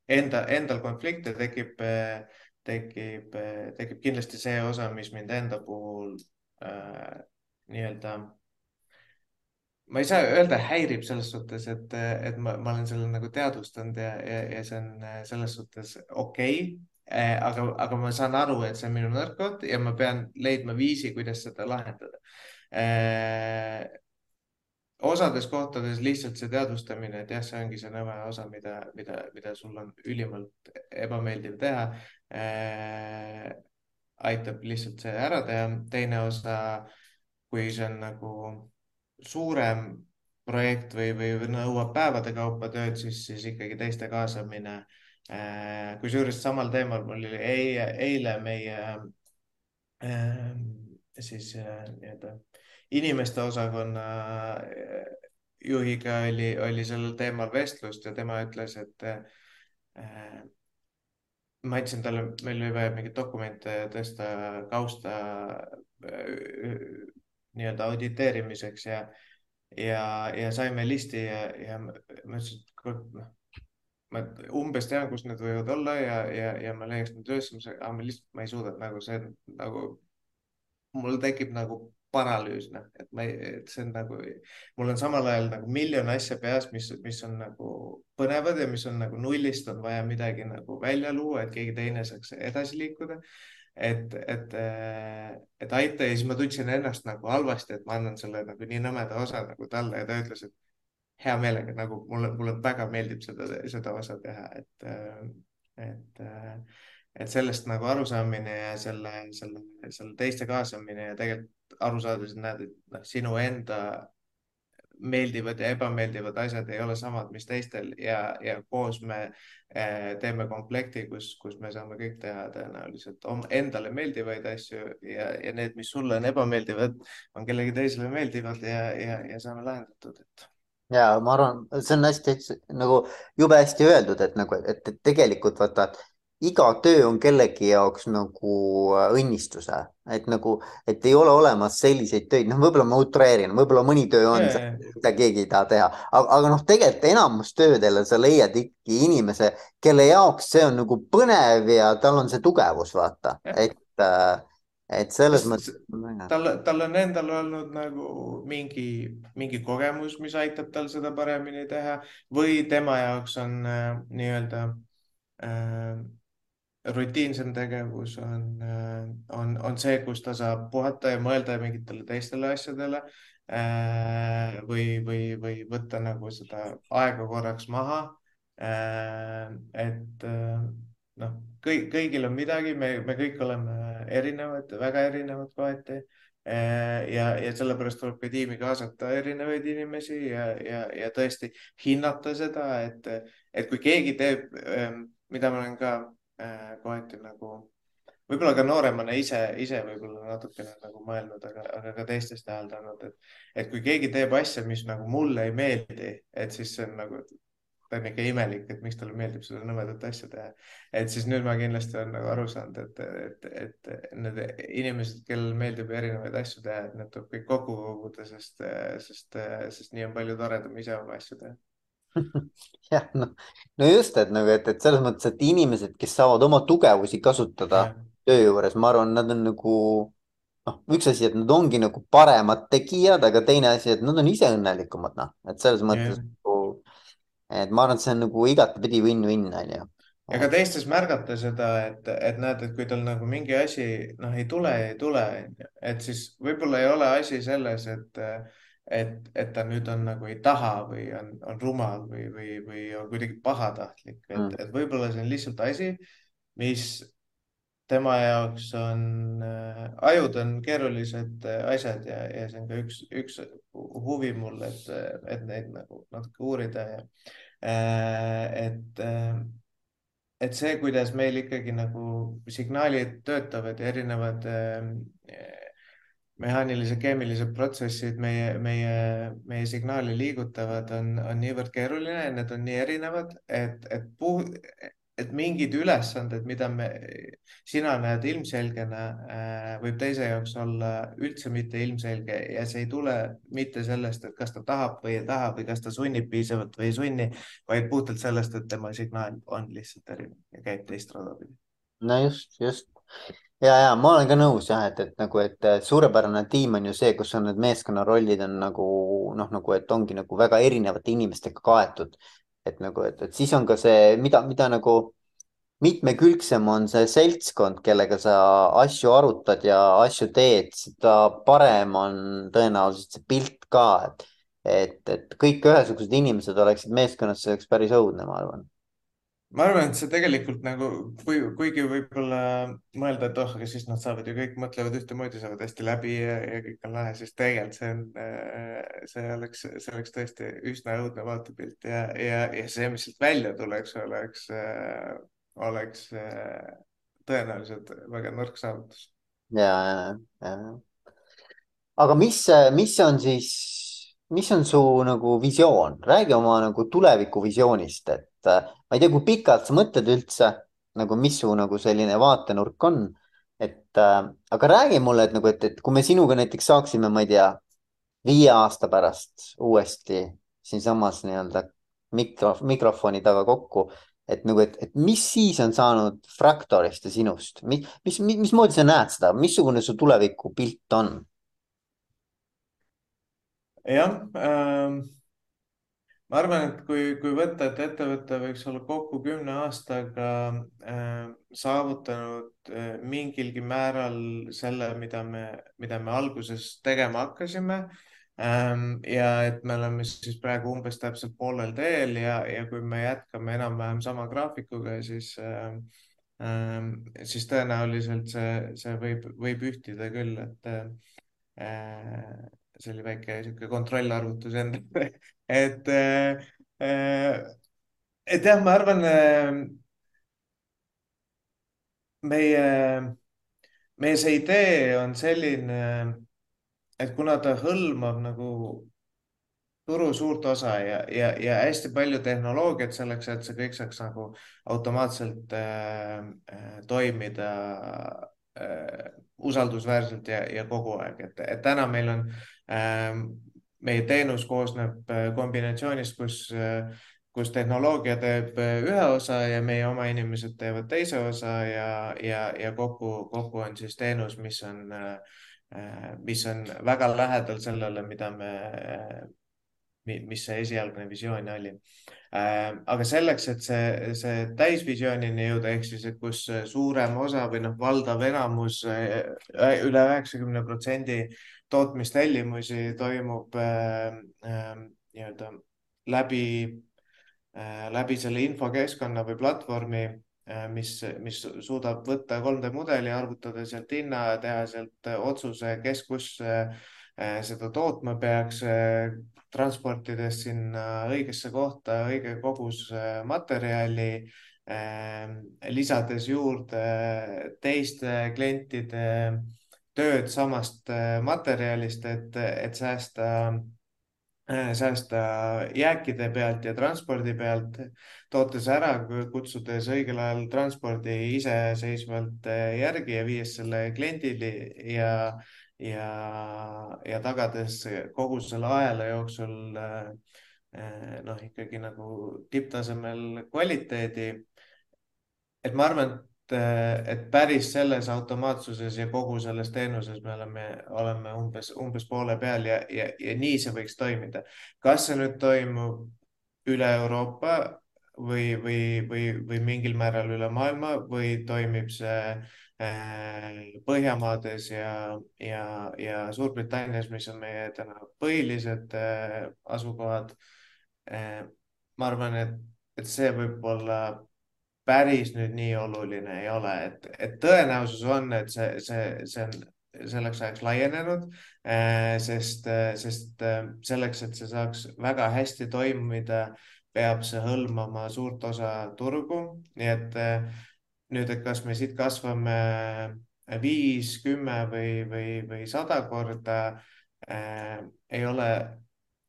enda, endal konflikt ja tekib, tekib, tekib kindlasti see osa, mis mind enda puhul äh, nii-öelda ma ei saa öelda, häirib selles suhtes, et, et ma, ma olen selle nagu teadvustanud ja, ja, ja see on äh, selles suhtes okei okay.. Äh, aga, aga ma saan aru, et see on minu nõrk koht ja ma pean leidma viisi, kuidas seda lahendada. Eh, osades kohtades lihtsalt see teadvustamine, et jah, see ongi see nõme osa, mida, mida, mida sul on ülimalt ebameeldiv teha äh,. aitab lihtsalt see ära teha. teine osa, kui see on nagu suurem projekt või, või nõuab päevade kaupa tööd, siis, siis ikkagi teiste kaasamine. Äh, kusjuures samal teemal mul oli eile, eile meie äh, siis äh, nii-öelda inimeste osakonna juhiga oli, oli sellel teemal vestlust ja tema ütles, et ma andsin talle, meil oli vaja mingeid dokumente tõsta kausta nii-öelda auditeerimiseks ja, ja, ja saime listi ja, ja ma ütlesin, et kurat, noh, ma umbes tean, kus need võivad olla ja, ja, ja ma leiaks need üles, aga ma lihtsalt, ma ei suuda nagu see nagu, mul tekib nagu paralüüs, noh, et ma ei, et see on nagu, mul on samal ajal nagu miljon asja peas, mis, mis on nagu põnevad ja mis on nagu nullist on vaja midagi nagu välja luua, et keegi teine saaks edasi liikuda. Et, et, et aita ja siis ma tundsin ennast nagu halvasti, et ma annan selle nagu nii nõmeda osa nagu talle ja ta ütles, et hea meelega nagu mulle, mulle väga meeldib seda, seda osa teha, et, et, et sellest nagu arusaamine ja selle, selle, selle teiste kaasamine ja tegelikult aru saades näed, et noh, sinu enda meeldivad ja ebameeldivad asjad ei ole samad, mis teistel ja, ja koos me eh, teeme komplekti, kus, kus me saame kõik teha tõenäoliselt endale meeldivaid asju ja, ja need, mis sulle on ebameeldivad, on kellegi teisele meeldivad ja, ja, ja saame lahendatud, et. Ja ma arvan, see on hästi nagu jube hästi öeldud, et nagu, et, et tegelikult vaata, et iga töö on kellegi jaoks nagu äh, õnnistuse, et nagu, et ei ole olemas selliseid töid, noh, võib-olla ma utreerin, võib-olla mõni töö on mida keegi ei taha teha, aga, aga noh, tegelikult enamus töödel sa leiad ikkagi inimese, kelle jaoks see on nagu põnev ja tal on see tugevus, vaata, et äh, et selles mõttes. tal, tal on endal olnud nagu mingi, mingi kogemus, mis aitab tal seda paremini teha või tema jaoks on äh, nii-öelda äh, rutiinsem tegevus on, äh, on, on see, kus ta saab puhata ja mõelda mingitele teistele asjadele äh, või, või, või võtta nagu seda aega korraks maha. Äh, et noh, kõik, kõigil on midagi, me, me kõik oleme erinevad, väga erinevad kohati ja, ja sellepärast tuleb ka tiimi kaasata erinevaid inimesi ja, ja, ja tõesti hinnata seda, et, et kui keegi teeb, mida ma olen ka kohati nagu, võib-olla ka nooremana ise, ise võib-olla natukene nagu mõelnud, aga, aga ka teistes täheldanud, et, et kui keegi teeb asja, mis nagu mulle ei meeldi, et siis see on nagu, ta on ikka imelik, et miks talle meeldib seda nõmedat asja teha. et siis nüüd ma kindlasti olen nagu aru saanud, et, et, et need inimesed, kellel meeldib erinevaid asju teha, et need tuleb kõik kokku koguda, sest, sest, sest nii on palju toredam ise oma asju teha <laughs> jah, no, no just, et nagu, et, et selles mõttes, et inimesed, kes saavad oma tugevusi kasutada ja. töö juures, ma arvan, nad on nagu noh, üks asi, et nad ongi nagu paremad tegijad, aga teine asi, et nad on ise õnnelikumad, noh, et selles mõttes nagu, et ma arvan, et see on nagu igatepidi win-win, onju ja ka teistes märgata seda, et, et näed, et kui tal nagu mingi asi noh, ei tule, ei tule, et siis võib-olla ei ole asi selles, et et, et ta nüüd on nagu ei taha või on, on rumal või, või, või on kuidagi pahatahtlik, et mm., et võib-olla see on lihtsalt asi, mis tema jaoks on äh,, ajud on keerulised äh, asjad ja, ja see on ka üks, üks huvi mul, et, et neid nagu natuke uurida ja äh, et äh, et see, kuidas meil ikkagi nagu signaalid töötavad ja erinevad äh, mehaanilised, keemilised protsessid meie, meie, meie signaali liigutavad, on, on niivõrd keeruline need on nii erinevad, et, et puh-, et mingid ülesanded, mida me, sina näed ilmselgena, äh, võib teise jaoks olla üldse mitte ilmselge ja see ei tule mitte sellest, et kas ta tahab või ei taha või kas ta sunnib piisavalt või ei sunni, vaid puhtalt sellest, et tema signaal on lihtsalt erinev ja käib teist rada pidi. no just, just ja, ja ma olen ka nõus jah, et, et nagu, et suurepärane tiim on ju see, kus on need meeskonnarollid on nagu noh, nagu et ongi nagu väga erinevate inimestega kaetud. et nagu, et, et siis on ka see, mida, mida nagu mitmekülgsem on see seltskond, kellega sa asju arutad ja asju teed, seda parem on tõenäoliselt see pilt ka, et, et, et kõik ühesugused inimesed oleksid meeskonnas, see oleks päris õudne, ma arvan ma arvan, et see tegelikult nagu, kui, kuigi võib-olla mõelda, et oh, aga siis nad saavad ju kõik mõtlevad ühtemoodi, saavad hästi läbi ja, ja kõik on lahe, siis tegelikult see on, äh, see oleks, see oleks tõesti üsna õudne vaatepilt ja, ja, ja see, mis sealt välja tuleks, oleks, äh, oleks äh, tõenäoliselt väga nõrk saavutus. ja, ja, ja. aga mis, mis on siis, mis on su nagu visioon, räägi oma nagu tulevikuvisioonist, et ma ei tea, kui pikalt sa mõtled üldse nagu, mis su nagu selline vaatenurk on. et äh, aga räägi mulle, et nagu, et, et kui me sinuga näiteks saaksime, ma ei tea, viie aasta pärast uuesti siinsamas nii-öelda mikro, mikrofoni taga kokku, et nagu, et, et mis siis on saanud Fractorist ja sinust, mis, mis, mismoodi sa näed seda, missugune su tulevikupilt on? jah ähm ma arvan, et kui, kui võtta, et ettevõte võiks olla kokku kümne aastaga äh, saavutanud äh, mingilgi määral selle, mida me, mida me alguses tegema hakkasime ja et me oleme siis praegu umbes täpselt poolel teel ja, ja kui me jätkame enam-vähem sama graafikuga, siis siis tõenäoliselt see, see võib, võib ühtida küll, et see oli väike sihuke kontrollarvutus endale <laughs> et, et jah, ma arvan, meie, meie see idee on selline, et kuna ta hõlmab nagu turu suurt osa ja, ja, ja hästi palju tehnoloogiat selleks, et see kõik saaks nagu automaatselt äh, toimida äh, usaldusväärselt ja, ja kogu aeg, et täna meil on äh,, meie teenus koosneb äh, kombinatsioonist, kus äh, kus tehnoloogia teeb äh, ühe osa ja meie oma inimesed teevad teise osa ja, ja, ja kokku, kokku on siis teenus, mis on, mis on väga lähedal sellele, mida me, mis see esialgne visioon oli. Aga selleks, et see, see täisvisioonini jõuda, ehk siis, et kus suurem osa või noh, valdav enamus üle üheksakümne protsendi tootmistellimusi toimub äh, äh, nii-öelda läbi Äh, läbi selle infokeskkonna või platvormi, äh, mis, mis suudab võtta 3D mudeli, arvutada sealt hinna, teha sealt otsuse, kes kus äh, seda tootma peaks, transportides sinna õigesse kohta õige kogus materjali, lisades juurde teiste klientide tööd samast materjalist, et, et säästa Äh, säästa jääkide pealt ja transpordi pealt, tootes ära, kutsudes õigel ajal transpordi iseseisvalt äh, järgi ja viies selle kliendile ja, ja, ja tagades kogu selle ajale jooksul äh, noh, ikkagi nagu tipptasemel kvaliteedi. et ma arvan, et et, päris selles automaatsuses ja kogu selles teenuses me oleme, oleme umbes, umbes poole peal ja, ja, ja nii see võiks toimida. kas see nüüd toimub üle Euroopa või, või, või, või mingil määral üle maailma või toimib see äh, Põhjamaades ja, ja, ja Suurbritannias, mis on meie täna põhilised äh, asukohad äh,. ma arvan, et, et see võib olla päris nüüd nii oluline ei ole, et, et tõenäosus on, et see, see, see on selleks ajaks laienenud, äh, sest, sest äh, selleks, et see saaks väga hästi toimida, peab see hõlmama suurt osa turgu, nii et nüüd, et kas me siit kasvame viis, kümme või, või, või sada korda ei ole,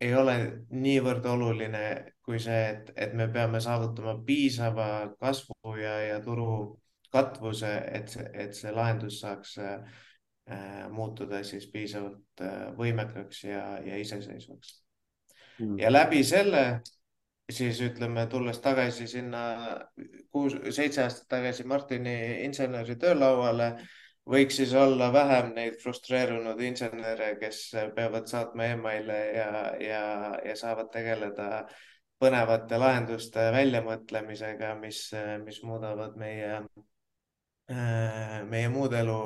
ei ole niivõrd oluline kui see, et, et me peame saavutama piisava kasvu ja, ja turu katvuse, et, et see lahendus saaks äh, muutuda siis piisavalt äh, võimekaks ja, ja iseseisvaks. Mm.. ja läbi selle siis ütleme, tulles tagasi sinna kuus, seitse aastat tagasi Martini inseneri töölauale, võiks siis olla vähem neid frustreerunud insenere, kes peavad saatma emaile ja, ja, ja saavad tegeleda äh, põnevate lahenduste väljamõtlemisega, mis, mis muudavad meie, meie muud elu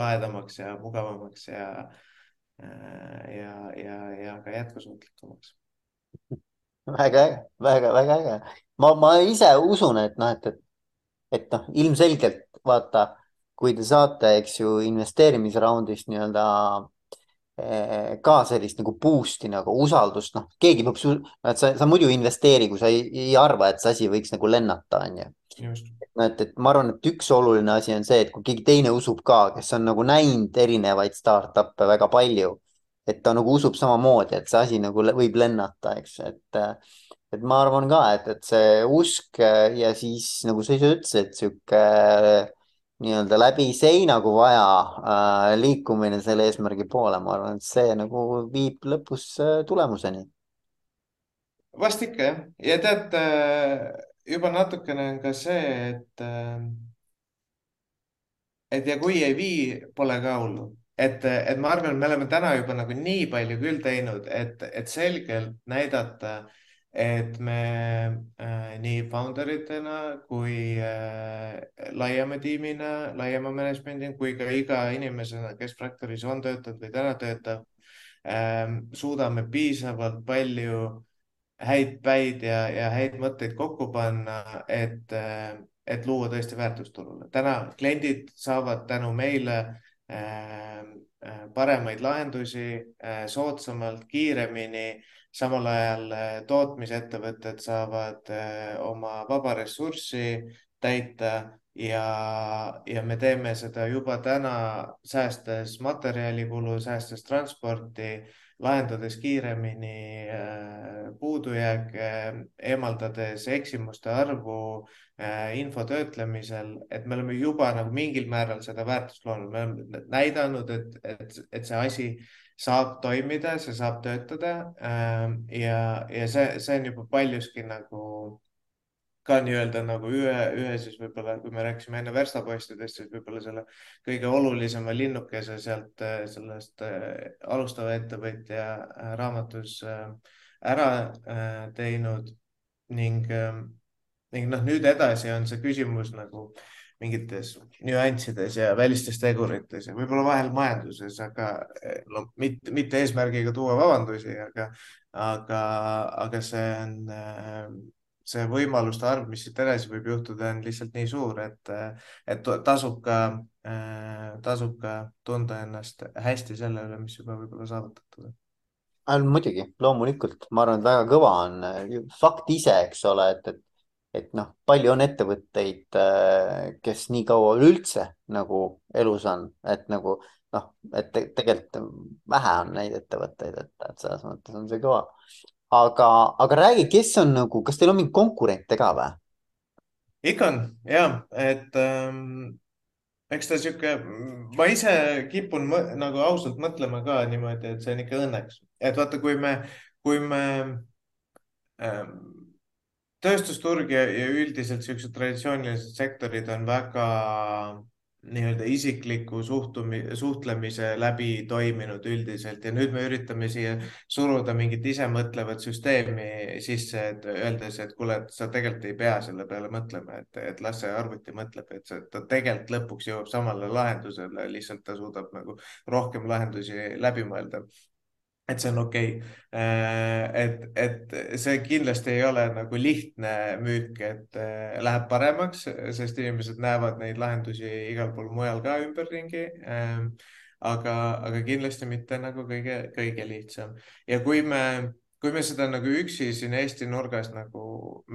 lahedamaks ja mugavamaks ja, ja, ja, ja ka jätkusuutlikumaks. väga äge, väga, väga äge. ma, ma ise usun, et noh, et, et, et noh, ilmselgelt vaata, kui te saate, eks ju, investeerimisraundist nii-öelda ka sellist nagu boost'i nagu usaldust, noh, keegi peab sul, et sa, sa muidu ei investeeri, kui sa ei, ei arva, et see asi võiks nagu lennata, onju. no et, et ma arvan, et üks oluline asi on see, et kui keegi teine usub ka, kes on nagu näinud erinevaid startup'e väga palju, et ta nagu usub samamoodi, et see asi nagu võib lennata, eks, et et ma arvan ka, et, et see usk ja siis nagu sa ise ütlesid, sihuke nii-öelda läbi seina, kui vaja äh,, liikumine selle eesmärgi poole, ma arvan, et see nagu viib lõpus äh, tulemuseni. vast ikka jah, ja tead äh, juba natukene on ka see, et et ja kui ei vii, pole ka hullu, et, et ma arvan, me oleme täna juba nagu nii palju küll teinud, et, et selgelt näidata äh, et me äh, nii founder itena kui äh, laiema tiimina, laiema management'ina kui ka iga inimesena, kes Fractoris on töötanud või täna töötab suudame piisavalt palju häid päid ja, ja häid mõtteid kokku panna, et, et luua tõesti väärtust turule. täna kliendid saavad tänu meile paremaid lahendusi soodsamalt, kiiremini samal ajal eh, tootmisettevõtted saavad eh, oma vaba ressurssi täita ja, ja me teeme seda juba täna, säästes materjalikulu, säästes transporti, lahendades kiiremini eh, puudujääke, eemaldades eksimuste arvu info töötlemisel, et me oleme juba nagu mingil määral seda väärtust loonud, me oleme näidanud, et, et, et see asi saab toimida, see saab töötada ähm, ja, ja see, see on juba paljuski nagu ka nii-öelda nagu ühe, ühe siis võib-olla, kui me rääkisime enne verstapostidest, siis võib-olla selle kõige olulisema linnukese sealt sellest äh, alustava ettevõtja äh, raamatus äh, ära teinud. Ning, ähm, ning noh, nüüd edasi on see küsimus nagu äh, mingites nüanssides ja välistes tegurites ja võib-olla vahel majanduses, aga no mitte, mitte eesmärgiga tuua vabandusi, aga, aga, aga see on, see võimaluste arv, mis siit edasi võib juhtuda, on lihtsalt nii suur, et, et tasub ka, tasub ka tunda ennast hästi selle üle, mis juba võib-olla saavutatud on. Muidugi, loomulikult, ma arvan, et väga kõva on fakt ise, eks ole, et, et et noh, palju on ettevõtteid, äh, kes nii kaua üleüldse nagu elus on, et nagu noh, et te, tegelikult vähe on neid ettevõtteid, et, et selles mõttes on see kõva. aga, aga räägi, kes on nagu, kas teil on mingeid konkurente ka või? ikka on ja, et ähm, eks ta sihuke, ma ise kipun nagu ausalt mõtlema ka niimoodi, et see on ikka õnneks, et vaata, kui me, kui me ähm, tööstusturg ja, ja üldiselt siuksed traditsioonilised sektorid on väga nii-öelda isikliku suhtumi, suhtlemise läbi toiminud üldiselt. Ja nüüd me üritame siia suruda mingit isemõtlevat süsteemi sisse, et öeldes, et kuule, et sa tegelikult ei pea selle peale mõtlema, et, et las see arvuti mõtleb, et see, ta tegelikult lõpuks jõuab samale lahendusele, lihtsalt ta suudab nagu rohkem lahendusi läbi mõelda et see on okei okay.. Äh, et, et see kindlasti ei ole nagu lihtne müük, et äh, läheb paremaks, sest inimesed näevad neid lahendusi igal pool mujal ka ümberringi. Ähm, aga, aga kindlasti mitte nagu kõige, kõige lihtsam ja kui me kui me seda nagu üksi siin Eesti nurgas nagu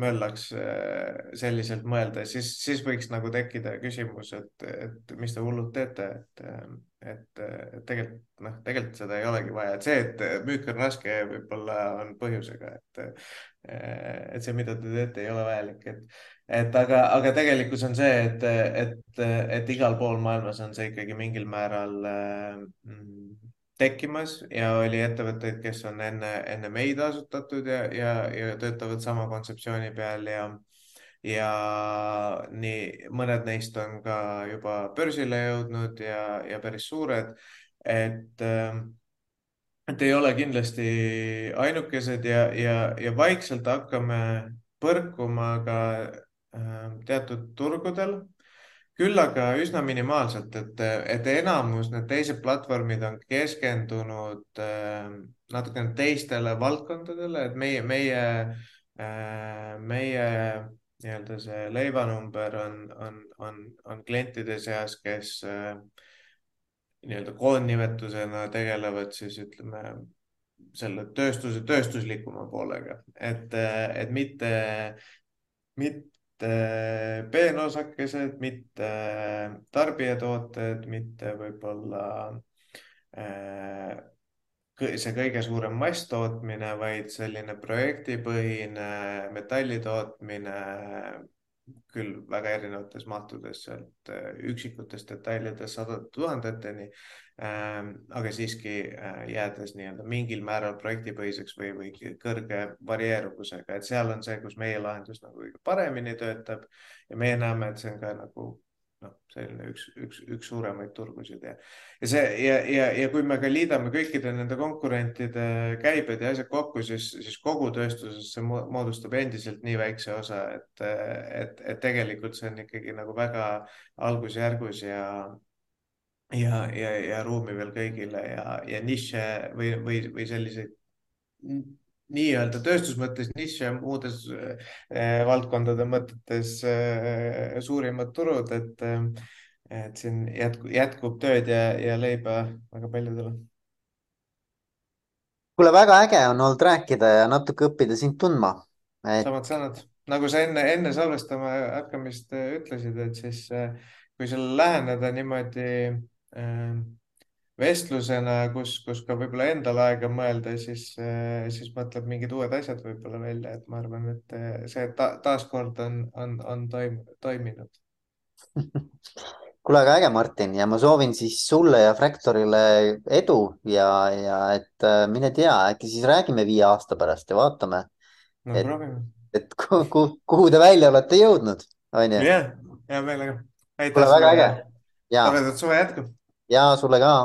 möllaks äh, selliselt mõelda, siis, siis võiks nagu tekkida küsimus, et, et mis te hullud teete, et, et, et tegelikult noh, tegelikult seda ei olegi vaja, et see, et müük on raske, võib-olla on põhjusega, et, et see, mida te teete, ei ole vajalik, et, et aga, aga tegelikkus on see, et, et, et igal pool maailmas on see ikkagi mingil määral mm, tekkimas ja oli ettevõtteid, kes on enne, enne meid asutatud ja, ja, ja töötavad sama kontseptsiooni peal ja, ja nii mõned neist on ka juba börsile jõudnud ja, ja päris suured. et, et ei ole kindlasti ainukesed ja, ja, ja vaikselt hakkame põrkuma ka äh, teatud turgudel küll aga üsna minimaalselt, et, et enamus need teised platvormid on keskendunud äh, natukene teistele valdkondadele, et meie, meie äh,, meie nii-öelda see leivanumber on, on, on, on klientide seas, kes äh, nii-öelda koondnimetusena tegelevad siis ütleme selle tööstuse, tööstuslikuma poolega, et, et mitte mitte peenosakesed, mitte tarbijatooted, mitte võib-olla äh, see kõige suurem masstootmine, vaid selline projektipõhine metalli tootmine, küll väga erinevates mahtudes, sealt äh, üksikutest detailidest sadade tuhandeteni. Ähm, aga siiski äh, jäädes nii-öelda mingil määral projektipõhiseks või, või kõrge varieeruvusega, et seal on see, kus meie lahendus nagu kõige paremini töötab ja meie näeme, et see on ka nagu noh, selline üks, üks, üks suuremaid turgusid ja, ja see ja, ja, ja kui me ka liidame kõikide nende konkurentide käibed ja asjad kokku, siis, siis kogu tööstuses see moodustab endiselt nii väikse osa, et, et, et tegelikult see on ikkagi nagu väga algusjärgus ja ja, ja, ja ruumi veel kõigile ja, ja nišše või, või, või selliseid nii-öelda tööstusmõttes nišše, muudes äh, valdkondade mõtetes äh, suurimad turud, et äh, et siin jätkub, jätkub tööd ja, ja leiba väga paljudele. kuule, väga äge on olnud rääkida ja natuke õppida sind tundma et.... samad sõnad, nagu sa enne, enne salvestama hakkamist ütlesid, et siis kui sellele läheneda niimoodi äh, vestlusena, kus, kus ka võib-olla endale aega mõelda, siis, siis mõtleb mingid uued asjad võib-olla välja, et ma arvan, et see ta, taaskord on, on, on toim, toiminud <laughs> kuule, aga äge, Martin, ja ma soovin siis sulle ja Fractorile edu ja, ja et äh, mine tea, äkki siis räägime viie aasta pärast ja vaatame, no et, et kuhu, kuhu te välja olete jõudnud, onju. jah, hea meelega. kuule, väga äge. ja toredat suve jätku. ja sulle ka